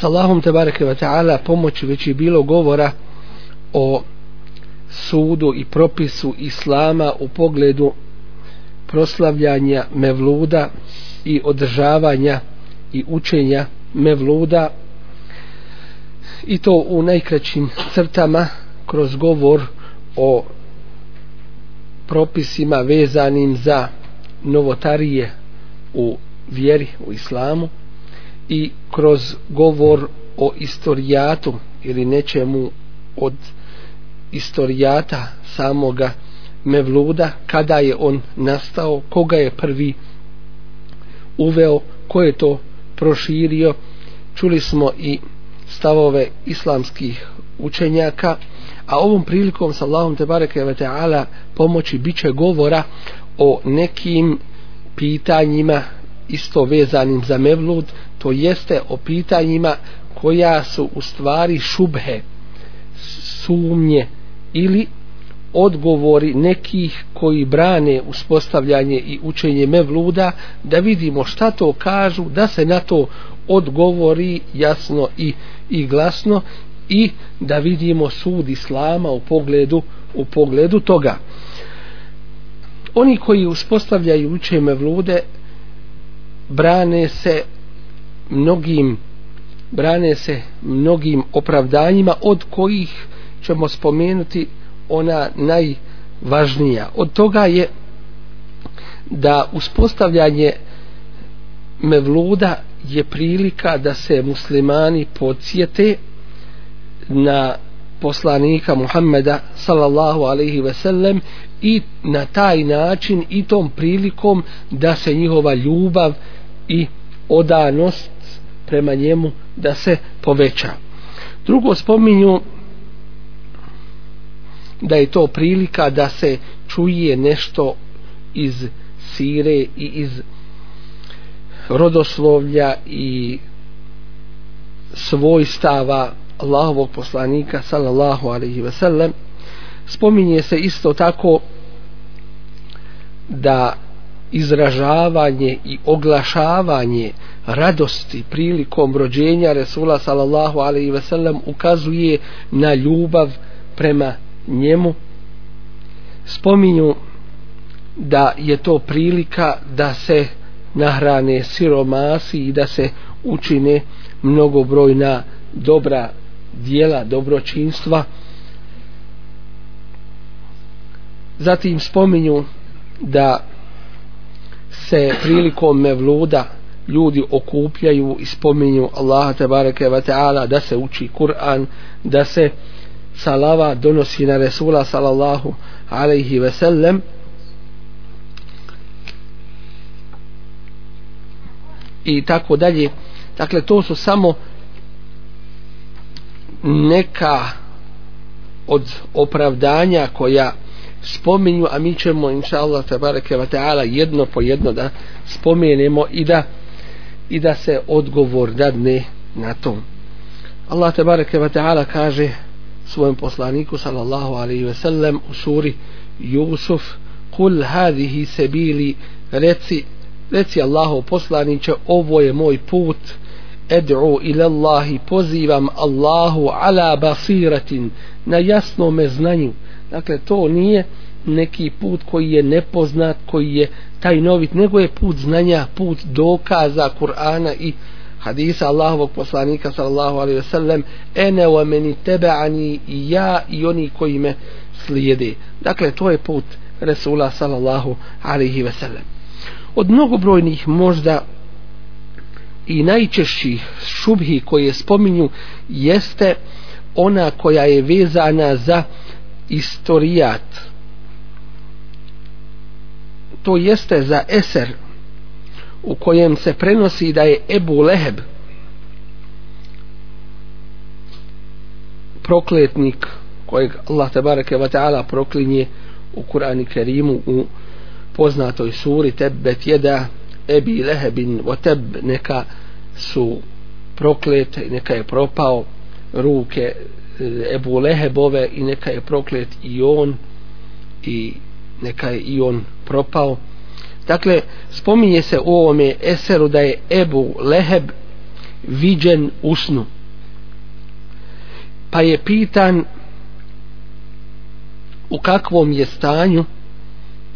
Salahom tebareke ve ta'ala pomoći već je bilo govora o sudu i propisu islama u pogledu proslavljanja mevluda i održavanja i učenja mevluda i to u najkraćim crtama kroz govor o propisima vezanim za novotarije u vjeri u islamu i kroz govor o istorijatu ili nečemu od istorijata samoga Mevluda, kada je on nastao, koga je prvi uveo, ko je to proširio. Čuli smo i stavove islamskih učenjaka, a ovom prilikom sa Allahom te bareke ve taala pomoći biće govora o nekim pitanjima isto vezanim za Mevlud, to jeste o pitanjima koja su u stvari šubhe, sumnje ili odgovori nekih koji brane uspostavljanje i učenje mevluda da vidimo šta to kažu da se na to odgovori jasno i, i glasno i da vidimo sud islama u pogledu u pogledu toga. Oni koji uspostavljaju učenje mevlude brane se mnogim brane se mnogim opravdanjima od kojih ćemo spomenuti ona najvažnija. Od toga je da uspostavljanje mevluda je prilika da se muslimani podsjete na poslanika Muhammeda sallallahu alaihi ve sellem i na taj način i tom prilikom da se njihova ljubav i odanost prema njemu da se poveća. Drugo spominju da je to prilika da se čuje nešto iz sire i iz rodoslovlja i svojstava Allahovog poslanika sallallahu alaihi ve sellem spominje se isto tako da izražavanje i oglašavanje radosti prilikom rođenja Resula sallallahu alaihi ve sellem ukazuje na ljubav prema njemu. Spominju da je to prilika da se nahrane siromasi i da se učine mnogobrojna dobra dijela dobročinstva. Zatim spominju da se prilikom mevluda ljudi okupljaju i spominju Allaha tebareke ve taala da se uči Kur'an da se salava donosi na Resula sallallahu alaihi ve sellem. I tako dalje. Dakle to su samo neka od opravdanja koja spominju a mi ćemo inša Allah tabareke wa ta'ala jedno po jedno da spomenemo i da i da se odgovor dadne na to. Allah tabareke wa ta'ala kaže svojem poslaniku sallallahu alaihi ve sellem u suri Jusuf kul hadihi sebili reci reci Allahu poslaniće ovo je moj put ed'u ila Allahi pozivam Allahu ala basiratin na jasnome znanju dakle to nije neki put koji je nepoznat koji je tajnovit, nego je put znanja put dokaza Kur'ana i hadisa Allahovog poslanika sallallahu alaihi ve sellem ene wa meni tebe'ani i ja i oni koji me slijede. Dakle to je put Resula sallallahu alaihi ve sellem od mnogobrojnih možda i najčešćih šubhi koje spominju jeste ona koja je vezana za istorijat. To jeste za eser u kojem se prenosi da je Ebu Leheb prokletnik kojeg Allah tabaraka ve ta'ala proklinje u Kur'anu Kerimu u poznatoj suri Tebet jeda Ebi Lehebin wa neka su proklete neka je propao ruke Eh, Ebu Lehebove i neka je proklet i on i neka je i on propao. Dakle spominje se u ovome eseru da je Ebu Leheb viđen u snu. Pa je pitan u kakvom je stanju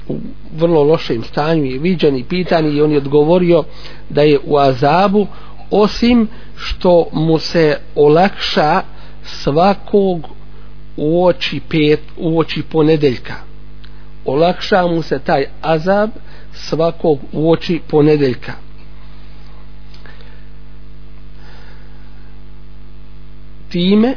u vrlo lošem stanju je viđen i pitan i on je odgovorio da je u azabu osim što mu se olakša svakog u oči pet u oči ponedeljka. Olakša mu se taj azab svakog u oči ponedeljka. Time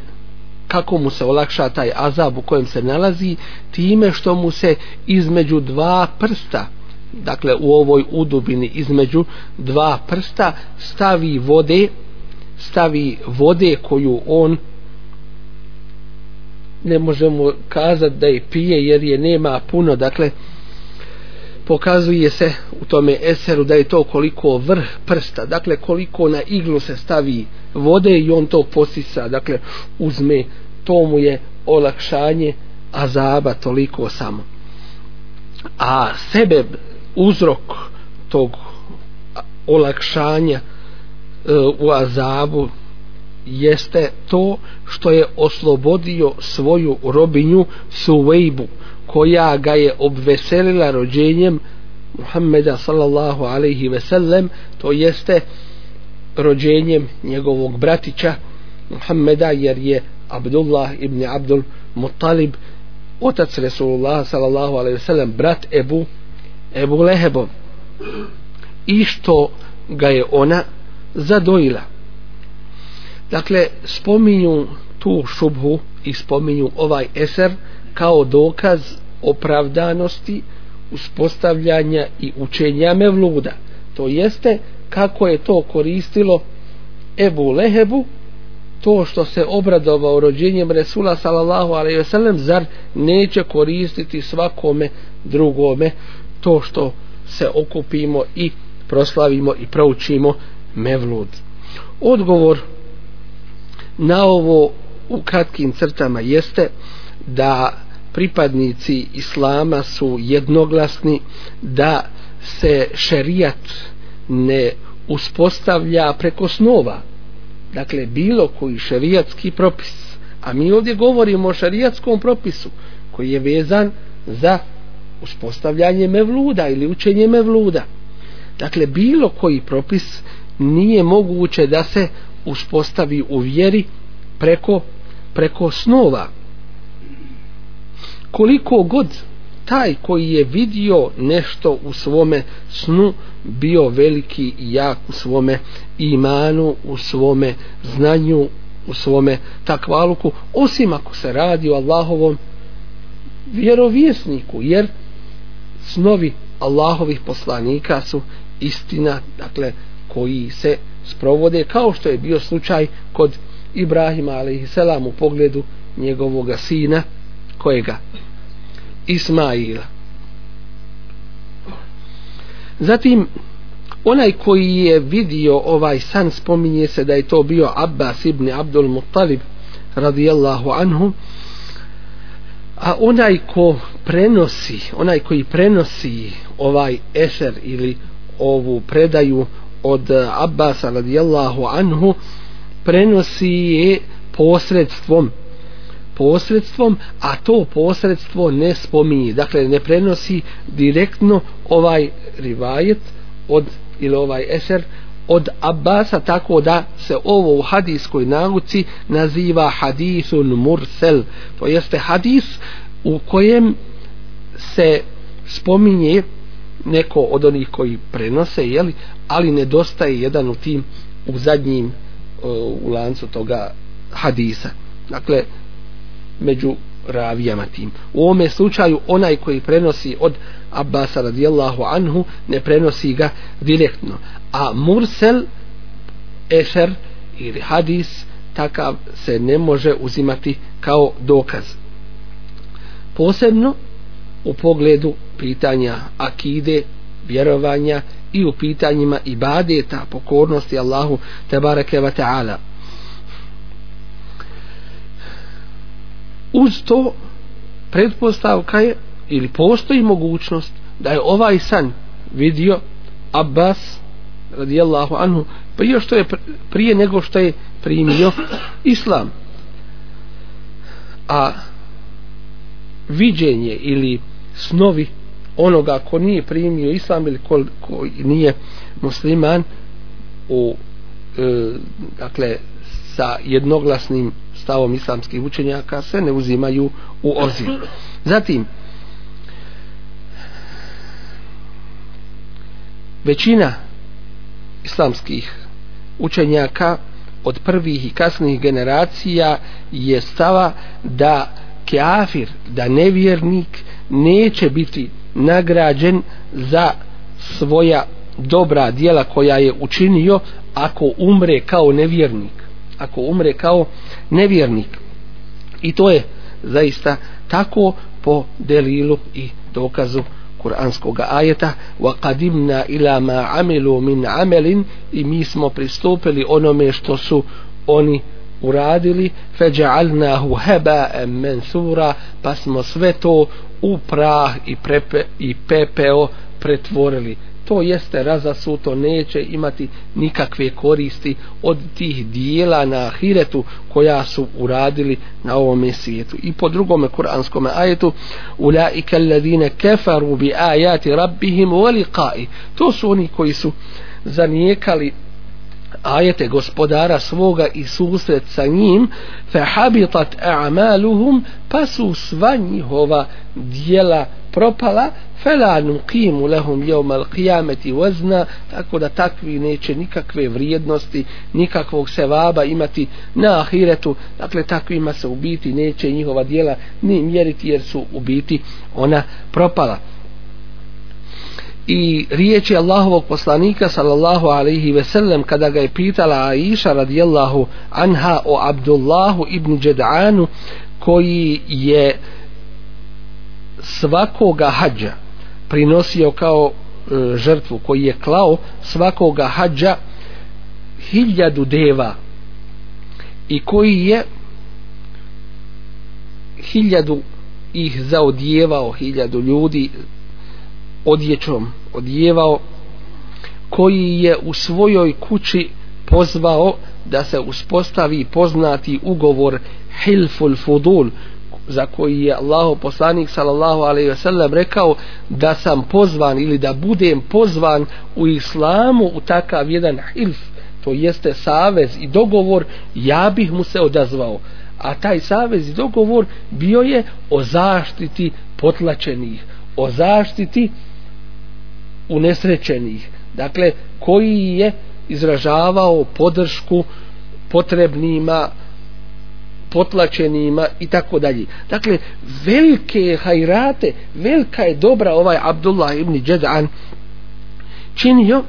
kako mu se olakša taj azab u kojem se nalazi time što mu se između dva prsta dakle u ovoj udubini između dva prsta stavi vode stavi vode koju on ne možemo kazati da je pije jer je nema puno. Dakle pokazuje se u tome eseru da je to koliko vrh prsta. Dakle koliko na iglu se stavi vode i on to posisa. Dakle uzme to mu je olakšanje azaba toliko samo. A sebe uzrok tog olakšanja e, u azabu jeste to što je oslobodio svoju robinju Suvejbu koja ga je obveselila rođenjem Muhammeda sallallahu alaihi ve sellem to jeste rođenjem njegovog bratića Muhammeda jer je Abdullah ibn Abdul Muttalib otac Resulullah sallallahu alaihi ve sellem brat Ebu Ebu Lehebom. I što ga je ona zadojila? Dakle spominju tu šubhu i spominju ovaj eser kao dokaz opravdanosti uspostavljanja i učenja mevluda. To jeste kako je to koristilo Ebu Lehebu to što se obradovao rođenjem Resula sallallahu alaihi wasallam zar neće koristiti svakome drugome to što se okupimo i proslavimo i proučimo mevlud. Odgovor na ovo u kratkim crtama jeste da pripadnici islama su jednoglasni da se šerijat ne uspostavlja preko snova. Dakle bilo koji šerijatski propis a mi ovdje govorimo o šerijatskom propisu koji je vezan za uspostavljanje mevluda ili učenje mevluda. Dakle bilo koji propis nije moguće da se uspostavi u vjeri preko preko snova. Koliko god taj koji je vidio nešto u svome snu bio veliki i jak u svome imanu, u svome znanju, u svome takvaluku, osim ako se radi o Allahovom vjerovjesniku, jer snovi Allahovih poslanika su istina, dakle, koji se sprovode, kao što je bio slučaj kod Ibrahima, a.s. u pogledu njegovog sina, kojega Ismaila. Zatim, onaj koji je vidio ovaj san, spominje se da je to bio Abbas ibn Abdul Muttalib, radijallahu anhu, a onaj ko prenosi, onaj koji prenosi ovaj eser ili ovu predaju od eh, Abbasa radijallahu anhu, prenosi je posredstvom posredstvom, a to posredstvo ne spominje. Dakle, ne prenosi direktno ovaj rivajet od, ili ovaj eser od Abbasa tako da se ovo u hadijskoj nauci naziva hadisun mursel to jeste hadis u kojem se spominje neko od onih koji prenose jeli, ali nedostaje jedan u tim u zadnjim u lancu toga hadisa. Dakle među ravijama tim. U ovome slučaju onaj koji prenosi od Abbasa radijallahu anhu ne prenosi ga direktno. A mursel eser ili hadis takav se ne može uzimati kao dokaz. Posebno u pogledu pitanja akide vjerovanja i u pitanjima ibadeta pokornosti Allahu tebareke ve ta'ala. Uz to pretpostavka je ili postoji mogućnost da je ovaj san vidio Abbas radijallahu anhu prije što je prije nego što je primio islam. A viđenje ili snovi onoga ko nije primio islam ili ko, ko nije musliman u e, dakle sa jednoglasnim stavom islamskih učenjaka se ne uzimaju u obzir. Zatim, većina islamskih učenjaka od prvih i kasnih generacija je stava da kafir, da nevjernik neće biti nagrađen za svoja dobra dijela koja je učinio ako umre kao nevjernik. Ako umre kao nevjernik. I to je zaista tako po delilu i dokazu kuranskog ajeta. Wa qadimna ila ma amilu min amelin i mi smo pristupili onome što su oni uradili feđa'alnahu heba mensura pa smo sve to u prah i, prepe, i pepeo pretvorili. To jeste razasuto neće imati nikakve koristi od tih dijela na ahiretu koja su uradili na ovom svijetu. I po drugom kuranskom ajetu ulaika alladine kefaru bi ajati rabbihim wa liqai. To su oni koji su zanijekali ajete gospodara svoga i susret sa njim fehabitat a'maluhum pa su sva njihova dijela propala fela nuqimu lahum yawm al-qiyamati wazna tako da takvi neće nikakve vrijednosti nikakvog sevaba imati na ahiretu. Dakle takvima se ubiti neće njihova dijela ni mjeriti jer su ubiti ona propala i riječi Allahovog poslanika sallallahu alaihi ve sellem kada ga je pitala Aisha radijallahu anha o Abdullahu ibn Đed'anu koji je svakoga hađa prinosio kao e, žrtvu koji je klao svakoga hađa hiljadu deva i koji je hiljadu ih zaodjevao hiljadu ljudi odjećom odjevao koji je u svojoj kući pozvao da se uspostavi poznati ugovor Hilful Fudul za koji je Allahu poslanik sallallahu alejhi ve sellem rekao da sam pozvan ili da budem pozvan u islamu u takav jedan hilf to jeste savez i dogovor ja bih mu se odazvao. A taj savez i dogovor bio je o zaštiti potlačenih o zaštiti unesrećenih. Dakle koji je izražavao podršku potrebnima potlačenima i tako dalje. Dakle, velike hajrate, velika je dobra ovaj Abdullah ibn Đedan činio,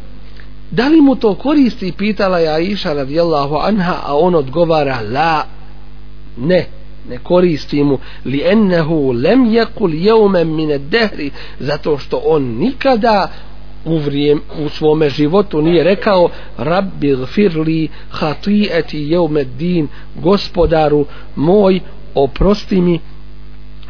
da li mu to koristi, pitala je Aisha radijallahu anha, a on odgovara, la, ne, ne koristi mu, li ennehu lem jekul min mine dehri, zato što on nikada u, vrijem, u svome životu nije rekao rabbi gfirli yawm ad-din gospodaru moj oprosti mi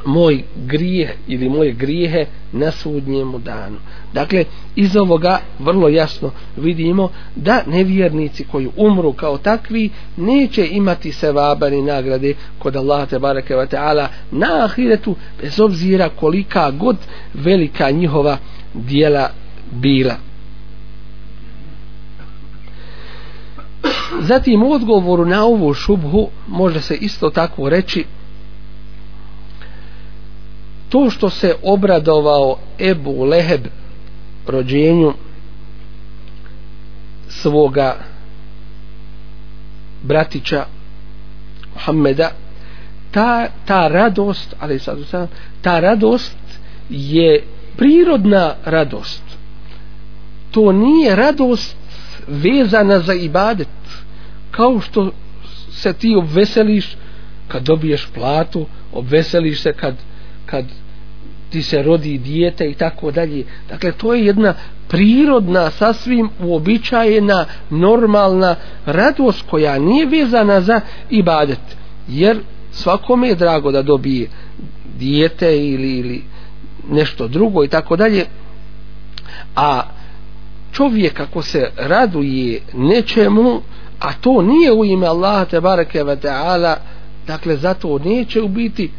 moj grijeh ili moje grijehe na sudnjemu danu. Dakle, iz ovoga vrlo jasno vidimo da nevjernici koji umru kao takvi neće imati sevaba ni nagrade kod Allaha te bareke ve taala na ahiretu bez obzira kolika god velika njihova dijela bila Zatim u odgovoru na ovu šubhu može se isto tako reći to što se obradovao Ebu Leheb rođenju svoga bratića Muhammeda ta, ta radost ali sad sam, ta radost je prirodna radost. To nije radost vezana za ibadet kao što se ti obveseliš kad dobiješ platu obveseliš se kad kad ti se rodi dijete i tako dalje. Dakle, to je jedna prirodna, sasvim uobičajena, normalna radost koja nije vezana za ibadet. Jer svakome je drago da dobije dijete ili, ili nešto drugo i tako dalje. A čovjek ako se raduje nečemu, a to nije u ime Allaha te bareke ve taala, dakle zato neće u biti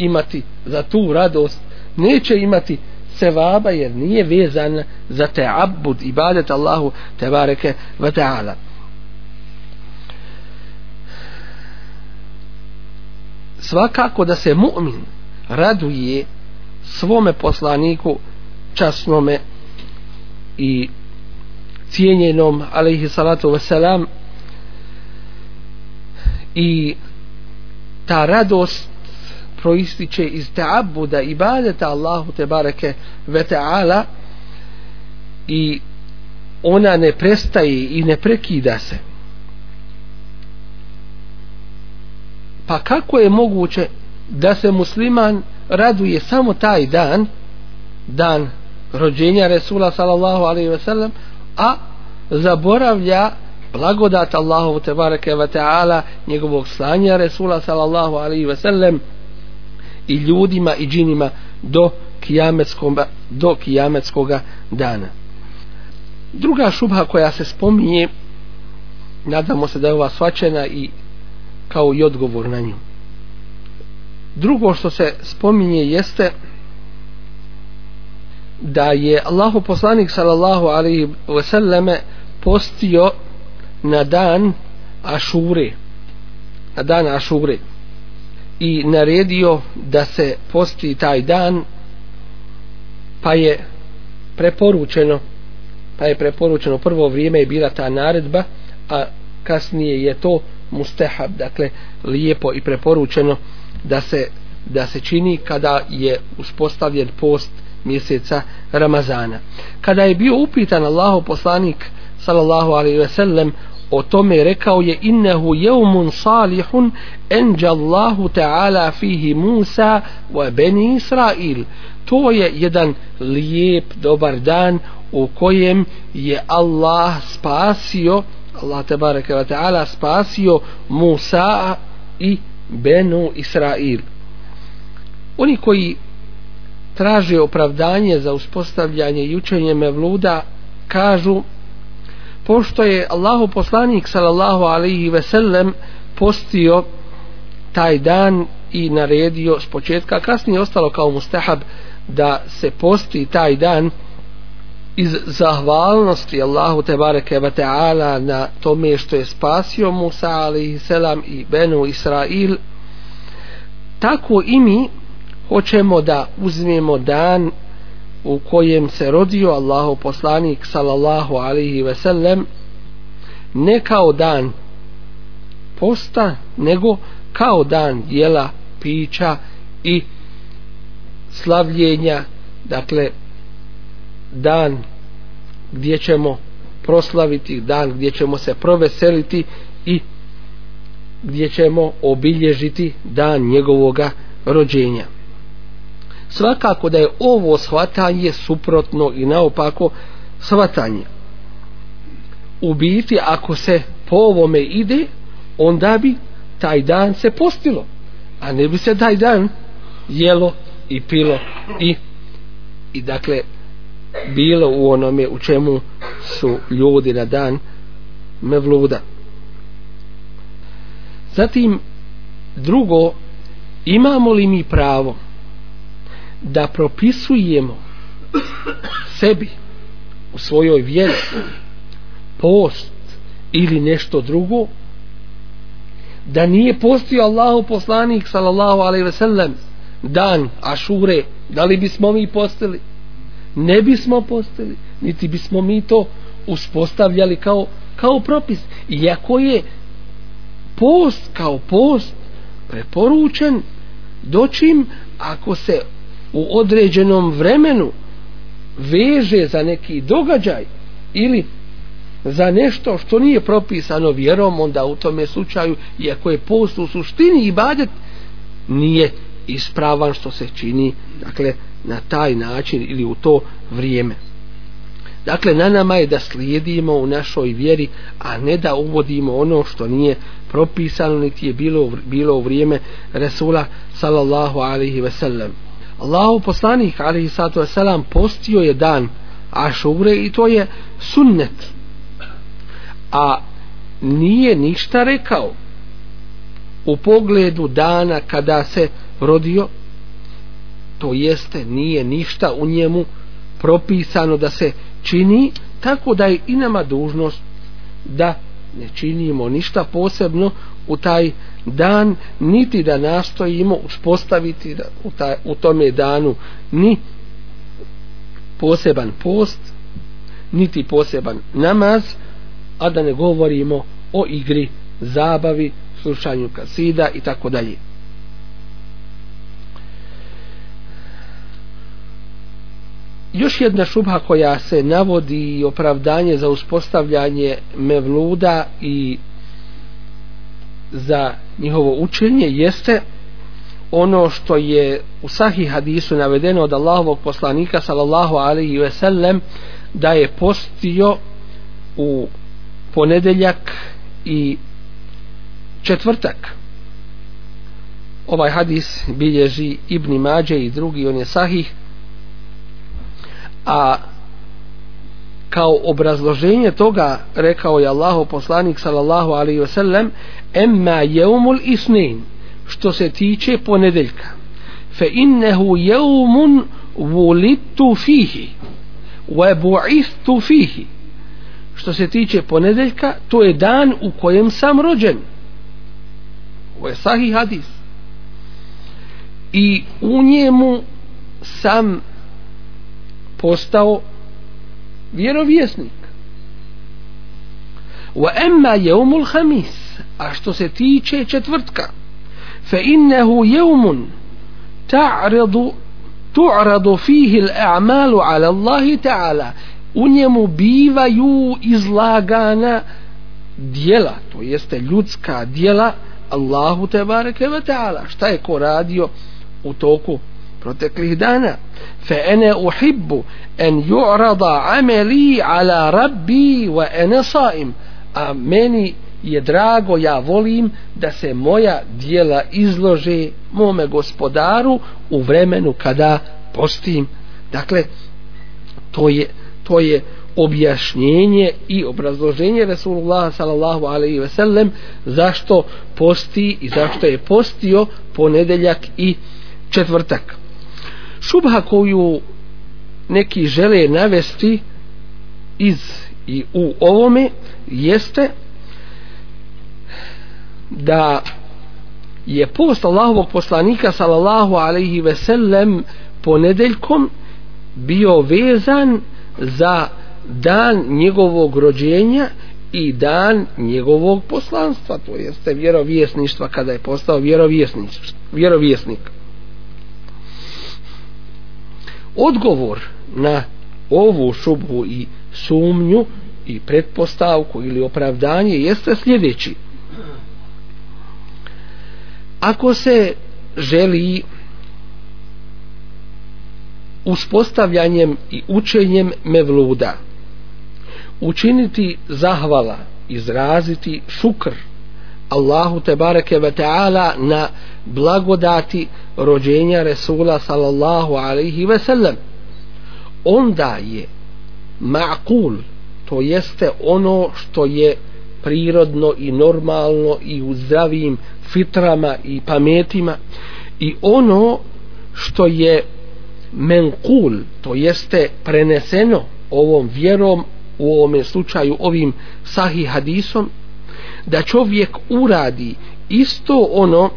imati za tu radost neće imati sevaba jer nije vezan za te abud ibadet Allahu te bareke ve taala. Svakako da se mu'min raduje svome poslaniku časnome i cijenjenom alaihi salatu wasalam i ta radost proističe iz ta'abuda badeta Allahu te bareke ve ta'ala i ona ne prestaje i ne prekida se. Pa kako je moguće da se musliman raduje samo taj dan dan rođenja Resula sallallahu alaihi ve sellem a zaboravlja blagodat Allahu te bareke ve ta'ala njegovog slanja Resula sallallahu alaihi ve sellem i ljudima i džinima do kijametskog do kijametskoga dana. Druga šubha koja se spominje nadamo se da je ova svačena i kao i odgovor na nju. Drugo što se spominje jeste da je Allahu poslanik sallallahu alaihi ve selleme postio na dan Ašure na dan Ašure i naredio da se posti taj dan pa je preporučeno pa je preporučeno prvo vrijeme je bila ta naredba a kasnije je to mustehab dakle lijepo i preporučeno da se da se čini kada je uspostavljen post mjeseca Ramazana. Kada je bio upitan Allahu poslanik sallallahu alejhi ve sellem o tome rekao je innehu jeumun salihun enđa Allahu ta'ala fihi Musa wa beni Israil. To je jedan lijep dobar dan u kojem je Allah spasio Allah te bareke wa ta'ala spasio Musa i Benu Israil. Oni koji traže opravdanje za uspostavljanje i učenje Mevluda kažu pošto je Allahu poslanik sallallahu alaihi ve sellem postio taj dan i naredio s početka kasnije ostalo kao mustahab da se posti taj dan iz zahvalnosti Allahu te bareke ve taala na tome što je spasio Musa alejhi selam i Benu Israil. Tako i mi hoćemo da uzmemo dan u kojem se rodio Allahu poslanik sallallahu alaihi ve sellem ne kao dan posta nego kao dan jela pića i slavljenja dakle dan gdje ćemo proslaviti dan gdje ćemo se proveseliti i gdje ćemo obilježiti dan njegovoga rođenja svakako da je ovo shvatanje suprotno i naopako shvatanje. U biti ako se po ovome ide onda bi taj dan se postilo a ne bi se taj dan jelo i pilo i i dakle bilo u onome u čemu su ljudi na dan mevluda. Zatim drugo imamo li mi pravo da propisujemo sebi u svojoj vjeri post ili nešto drugo da nije postio Allahu poslanik sallallahu alejhi ve sellem dan ašure da li bismo mi postili? Ne bismo postili niti bismo mi to uspostavljali kao, kao propis. Iako je post kao post preporučen dočim ako se u određenom vremenu veže za neki događaj ili za nešto što nije propisano vjerom onda u tome slučaju iako je post u suštini i badet nije ispravan što se čini dakle na taj način ili u to vrijeme. Dakle na nama je da slijedimo u našoj vjeri a ne da uvodimo ono što nije propisano niti je bilo, bilo u vrijeme Resula sallallahu alaihi ve sellem. Allahu poslanik alaihi sallatu selam postio je dan Ašure i to je sunnet. A nije ništa rekao u pogledu dana kada se rodio to jeste nije ništa u njemu propisano da se čini tako da je i nama dužnost da ne činimo ništa posebno u taj dan niti da nastojimo uspostaviti da u, taj, u tome danu ni poseban post niti poseban namaz a da ne govorimo o igri zabavi slušanju kasida i tako dalje. Još jedna šubha koja se navodi i opravdanje za uspostavljanje mevluda i za njihovo učenje jeste ono što je u sahih hadisu navedeno od Allahovog poslanika sallallahu alaihi ve sellem da je postio u ponedeljak i četvrtak. Ovaj hadis bilježi Ibni Mađe i drugi on je sahih a kao obrazloženje toga rekao je Allahu poslanik sallallahu alaihi wasallam emma jeumul isnin što se tiče ponedeljka. Fe innehu jeumun wulidtu fihi wa bu'istu fihi što se tiče ponedeljka to je dan u kojem sam rođen. Ovo je sahih hadis. I u njemu sam postao vjerovjesnik. Wa emma jeumul hamis a što se tiče četvrtka fa innehu jeumun ta'radu tu'radu fihi al-a'malu ala Allahi ta'ala. U njemu bivaju izlagana dijela to jeste ljudska dijela Allahu te bareke ve ta'ala. Šta je ko radio u toku proteklih dana. Fa ana uhibbu an yu'rada amali ala rabbi wa ana sa'im. A meni je drago ja volim da se moja dijela izlože mome gospodaru u vremenu kada postim. Dakle to je to je objašnjenje i obrazloženje Resulullah sallallahu alaihi ve sellem zašto posti i zašto je postio ponedeljak i četvrtak šubha koju neki žele navesti iz i u ovome jeste da je post Allahovog poslanika sallallahu alaihi ve sellem ponedeljkom bio vezan za dan njegovog rođenja i dan njegovog poslanstva to jeste vjerovjesništva kada je postao vjerovjesnik vjerovjesnik odgovor na ovu šubhu i sumnju i pretpostavku ili opravdanje jeste sljedeći. Ako se želi uspostavljanjem i učenjem mevluda učiniti zahvala izraziti šukr Allahu te bareke ve taala na blagodati rođenja Resula sallallahu alaihi ve sellem. Onda je ma'kul to jeste ono što je prirodno i normalno i u zdravim fitrama i pametima i ono što je menkul to jeste preneseno ovom vjerom u ovome slučaju ovim sahih hadisom da čovjek uradi isto ono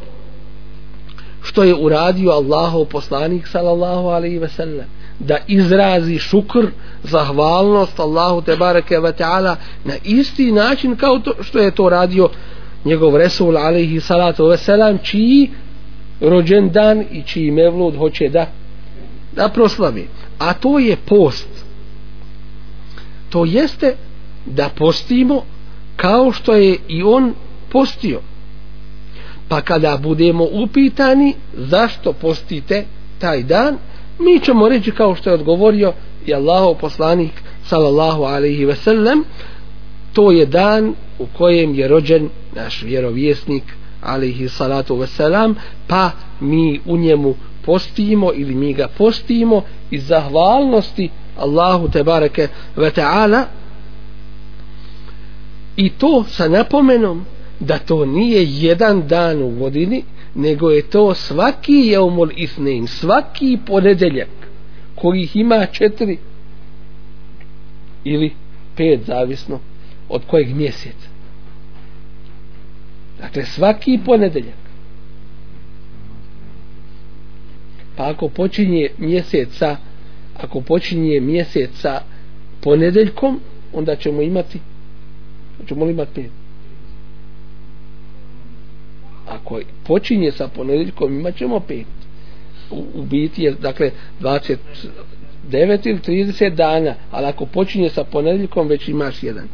što je uradio Allahov poslanik sallallahu alaihi ve sellem. Da izrazi šukr zahvalnost Allahu te bareke ve taala na isti način kao to što je to radio njegov Resul alaihi salatu ve selam čiji rođendan i čiji mevlud hoće da da proslavi. A to je post. To jeste da postimo kao što je i on postio. Pa kada budemo upitani zašto postite taj dan mi ćemo reći kao što je odgovorio i Allahov poslanik sallallahu alaihi ve sellem to je dan u kojem je rođen naš vjerovjesnik alaihi salatu ve selam pa mi u njemu postimo ili mi ga postimo iz zahvalnosti Allahu te bareke ve taala i to sa napomenom da to nije jedan dan u godini nego je to svaki jeumul isnin svaki ponedeljak kojih ima četiri ili pet zavisno od kojeg mjeseca. Dakle svaki ponedeljak. Pa ako počinje mjeseca ako počinje mjeseca ponedeljkom onda ćemo imati Hoćemo li imati pet? Ako počinje sa ponedjeljkom, imat ćemo pet. U, u biti je dakle 29 ili 30 dana ali ako počinje sa ponedjeljkom, već imaš jedan.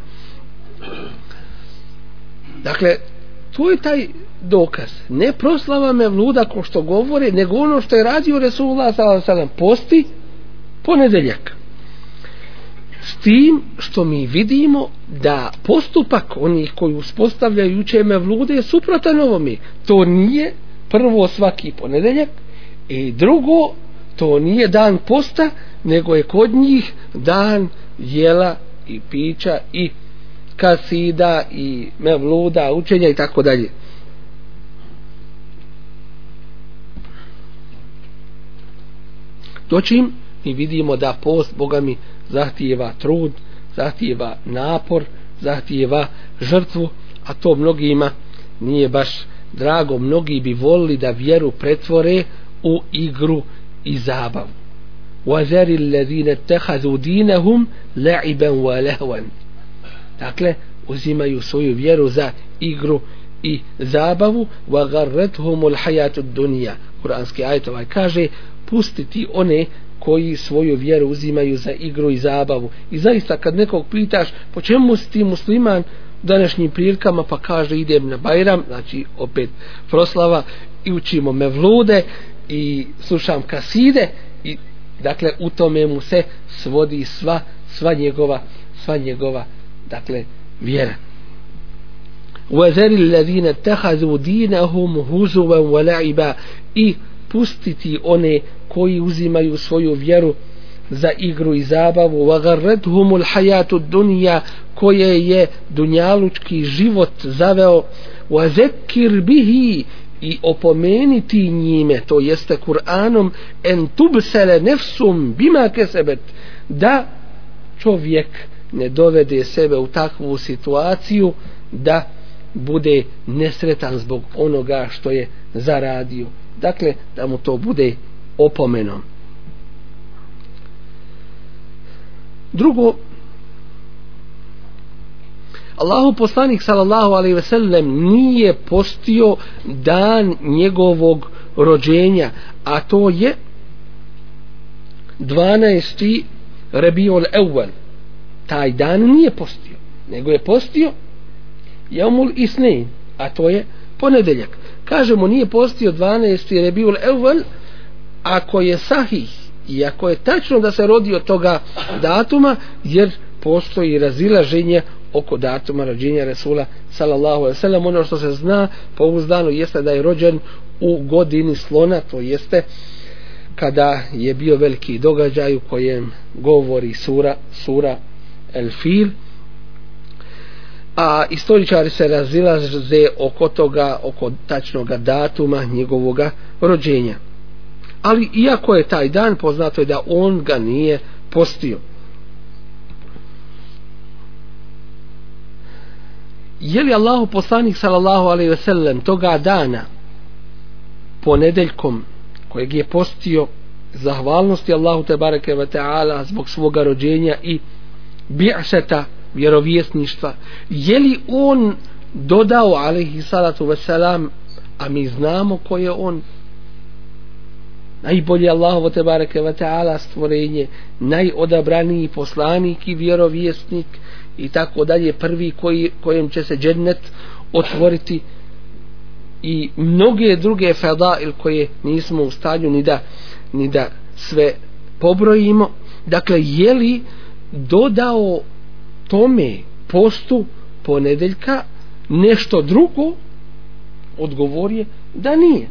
Dakle to je taj dokaz. Ne proslava me vluda ko što govore nego ono što je radio Resulullah s.a.v. posti ponedeljak tim što mi vidimo da postupak onih koji uspostavljaju uče me vlude je suprotan ovome to nije prvo svaki ponedeljak i drugo to nije dan posta nego je kod njih dan jela i pića i kasida i mevluda, učenja i tako dalje. Doćim mi vidimo da post Boga mi zahtijeva trud, zahtijeva napor, zahtijeva žrtvu, a to mnogima nije baš drago. Mnogi bi volili da vjeru pretvore u igru i zabavu. وَذَرِ الَّذِينَ اتَّخَذُوا دِينَهُمْ لَعِبًا وَلَهْوًا dakle uzimaju svoju vjeru za igru i zabavu wa garrethumul hayatud dunya kuranski ajet ovaj kaže pustiti one koji svoju vjeru uzimaju za igru i zabavu i zaista kad nekog pitaš po čemu si ti musliman današnjim prilikama pa kaže idem na Bajram znači opet proslava i učimo mevlude i slušam kaside i dakle u tome mu se svodi sva sva njegova sva njegova dakle vjera وَذَرِ الَّذِينَ اتَّخَذُوا دِينَهُمْ هُزُوًا وَلَعِبًا i pustiti one koji uzimaju svoju vjeru za igru i zabavu وَغَرَّتْهُمُ الْحَيَاتُ الدُّنْيَا koje je dunjalučki život zaveo وَذَكِّرْ بِهِ i opomeniti njime to jeste Kur'anom en tubsele nefsum bima kesebet da čovjek ne dovede sebe u takvu situaciju da bude nesretan zbog onoga što je zaradio. Dakle, da mu to bude opomenom. Drugo, Allahu poslanik sallallahu alejhi ve sellem nije postio dan njegovog rođenja, a to je 12. Rabiul Awwal taj dan nije postio nego je postio Jaumul Isnein a to je ponedeljak kažemo nije postio 12. jer je bio evvel, ako je sahih i ako je tačno da se rodi od toga datuma jer postoji razilaženje oko datuma rođenja Resula sallallahu alaihi sallam ono što se zna po uzdanu jeste da je rođen u godini slona to jeste kada je bio veliki događaj u kojem govori sura sura El Fil a istoričari se razilaze oko toga, oko tačnog datuma njegovog rođenja. Ali iako je taj dan poznato je da on ga nije postio. je li Allahu poslanik sallallahu alejhi ve sellem toga dana ponedeljkom kojeg je postio zahvalnosti Allahu te bareke ve taala zbog svoga rođenja i bi'seta vjerovjesništva. Je li on dodao alaihi salatu ve a mi znamo ko je on? Najbolji Allahovo te bareke ve taala stvorenje najodabraniji poslanik i vjerovjesnik i tako dalje prvi koji, kojem će se džennet otvoriti i mnoge druge fadail koje nismo u stanju ni da, ni da sve pobrojimo. Dakle je li dodao tome postu ponedeljka nešto drugo odgovor je da nije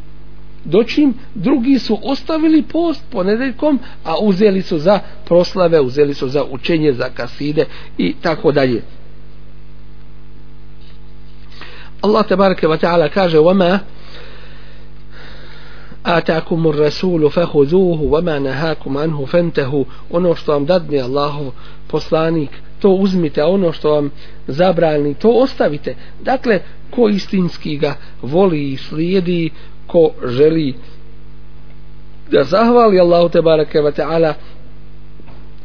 doćim drugi su ostavili post ponedeljkom a uzeli su za proslave uzeli su za učenje za kaside i tako dalje Allah tebareke wa ta'ala kaže وما آتاكم الرسول فخذوه وما نهاكم عنه فانتهوا ono što vam dadne Allahov poslanik to uzmite, a ono što vam zabrani, to ostavite. Dakle, ko istinski ga voli i slijedi, ko želi da zahvali Allahu te barake wa ta'ala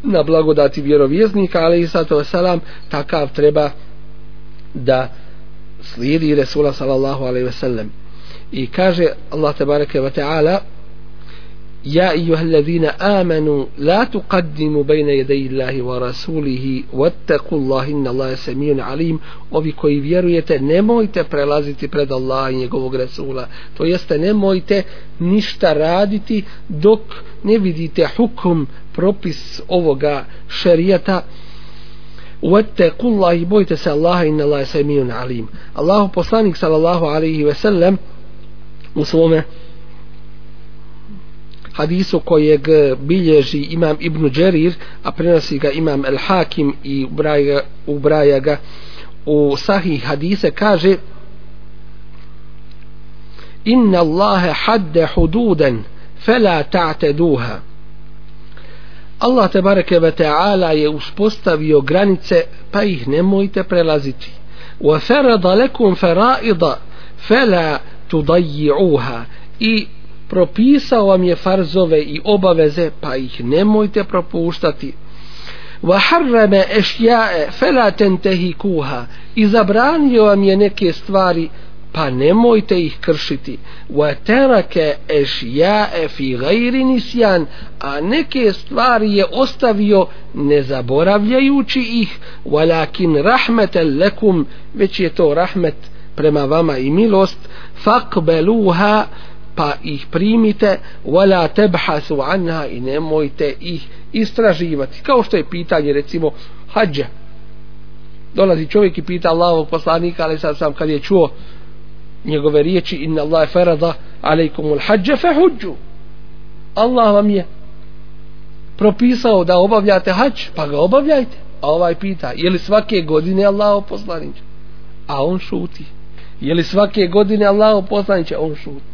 na blagodati vjerovjesnika, ali i sato salam, takav treba da slijedi Resula sallallahu alaihi ve sellem. I kaže Allah te barake wa ta'ala, يا أيها الذين آمنوا لا تقدموا بين يدي الله ورسوله واتقوا الله إن الله سميع عليم ovi koji vjerujete nemojte prelaziti pred Allah i njegovog Resula to jeste nemojte ništa raditi dok ne vidite hukum propis ovoga šerijata واتقوا الله bojte se Allaha inna Allah samiun alim Allahu poslanik sallallahu alaihi ve sellem u svome hadisu kojeg eh, bilježi imam Ibnu Đerir, a prenosi ga imam El Hakim i ubraja, ubraja ga u sahih hadise, kaže Inna Allahe hadde hududan fela ta'teduha. Allah te bareke ve ta'ala je uspostavio granice pa ih nemojte prelaziti. Wa farada lakum fara'ida fala tudayyi'uha. I propisao vam je farzove i obaveze pa ih nemojte propuštati. Wa harrama ashya'a fala tantahikuha izabranio vam je neke stvari pa nemojte ih kršiti. Wa taraka ashya'a fi ghayri nisyan. A neke stvari je ostavio ne zaboravljajući ih. Walakin rahmatan lakum već je to rahmet prema vama i milost. Faqbaluha pa ih primite wala tabhasu anha i nemojte ih istraživati. Kao što je pitanje recimo hadža dolazi čovjek i pita Allahovog poslanika ali sad sam kad je čuo njegove riječi inna Allah farada alejkumul hadža fa Allah vam je propisao da obavljate hađ pa ga obavljajte. A ovaj pita je li svake godine Allahov poslanik? A on šuti. Je li svake godine Allahov poslanik? On šuti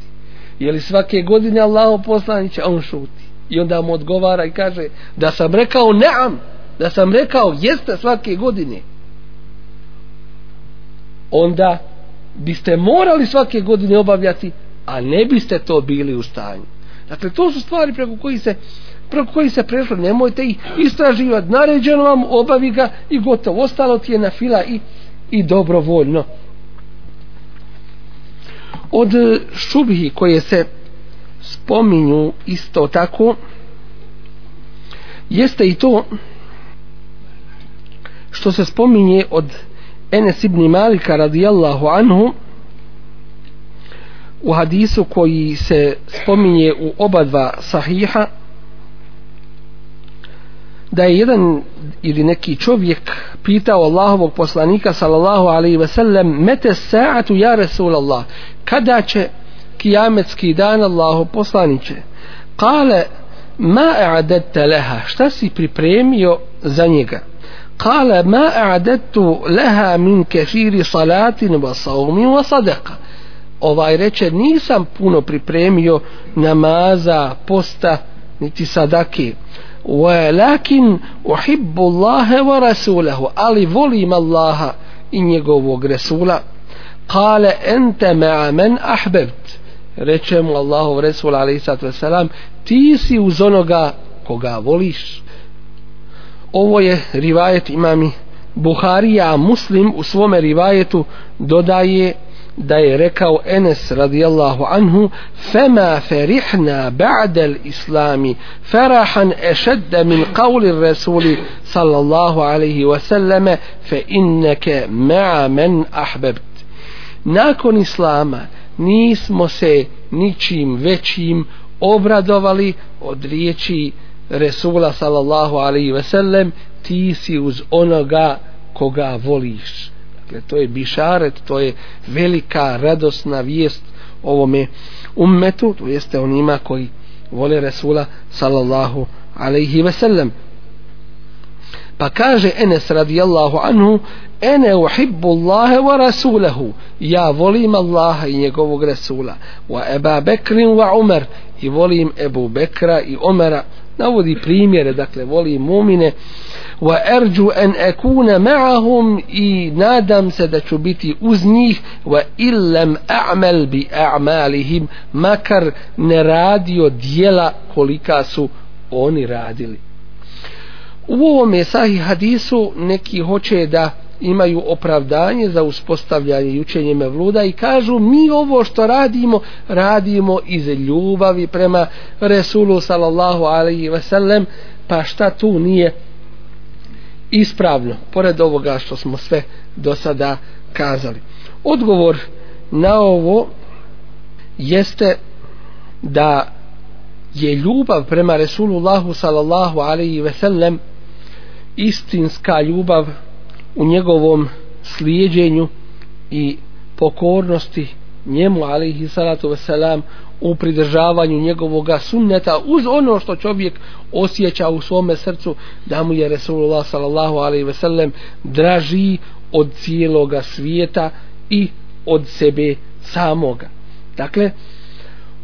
je li svake godine Allahu poslaniće, on šuti. I onda mu odgovara i kaže, da sam rekao neam, da sam rekao jeste svake godine. Onda biste morali svake godine obavljati, a ne biste to bili u stanju. Dakle, to su stvari preko koji se preko koji se prešlo, nemojte ih istraživati, naređeno vam, obavi ga i gotovo, ostalo ti je na fila i, i dobrovoljno od šubhi koje se spominju isto tako jeste i to što se spominje od Enes ibn Malika radijallahu anhu u hadisu koji se spominje u oba dva sahiha da je jedan ili neki čovjek pitao Allahovog poslanika sallallahu alaihi ve sellem mete sa'atu ja Rasulallah? Kada će kijametski dan Allahov poslaniće? Kale ma a'adette leha. Šta si pripremio za njega? Kale ma a'adettu leha min kefiri salatin wa saumi wa sadaka ovaj reče nisam puno pripremio namaza posta niti sadake. ولكن احب الله ورسوله ألي ظلم الله إن يقوم رسوله قال انت مع من احببت رجم الله ورسول عليه الصلاه والسلام تيسي وزنغا كغا وليش أوه رواية إمامي بخاري مسلم أسوام روايته دودايه da je rekao Enes radijallahu anhu fema ferihna ba'da islami ferahan ešedda min qavli rasuli sallallahu alaihi wasallame fe inneke ma'a men ahbebt nakon islama nismo se ničim većim obradovali od riječi Resula sallallahu alaihi ve sellem ti si uz onoga koga voliš dakle to je bišaret to je velika radosna vijest ovome ummetu to jeste onima koji vole Resula sallallahu alaihi ve sellem pa kaže Enes radijallahu anhu ene uhibbu Allahe wa rasulahu. Ja volim Allaha i njegovog Rasula wa Eba Bekrin wa Umar. I volim Ebu Bekra i Omera. Navodi primjere dakle volim mumine wa arju an akuna ma'ahum i nadam se da ću biti uz njih wa illam a'mal bi a'malihim makar ne radio dijela kolika su oni radili. U ovom sahih hadisu neki hoće da imaju opravdanje za uspostavljanje i učenje mevluda i kažu mi ovo što radimo radimo iz ljubavi prema Resulu sallallahu alaihi ve sellem pa šta tu nije ispravno pored ovoga što smo sve do sada kazali. Odgovor na ovo jeste da je ljubav prema Resulullahu sallallahu alaihi ve sellem istinska ljubav u njegovom slijedjenju i pokornosti njemu alihi salatu wasalam u pridržavanju njegovoga sunneta uz ono što čovjek osjeća u svome srcu da mu je Resulullah sallallahu alaihi wasallam draži od cijeloga svijeta i od sebe samoga. Dakle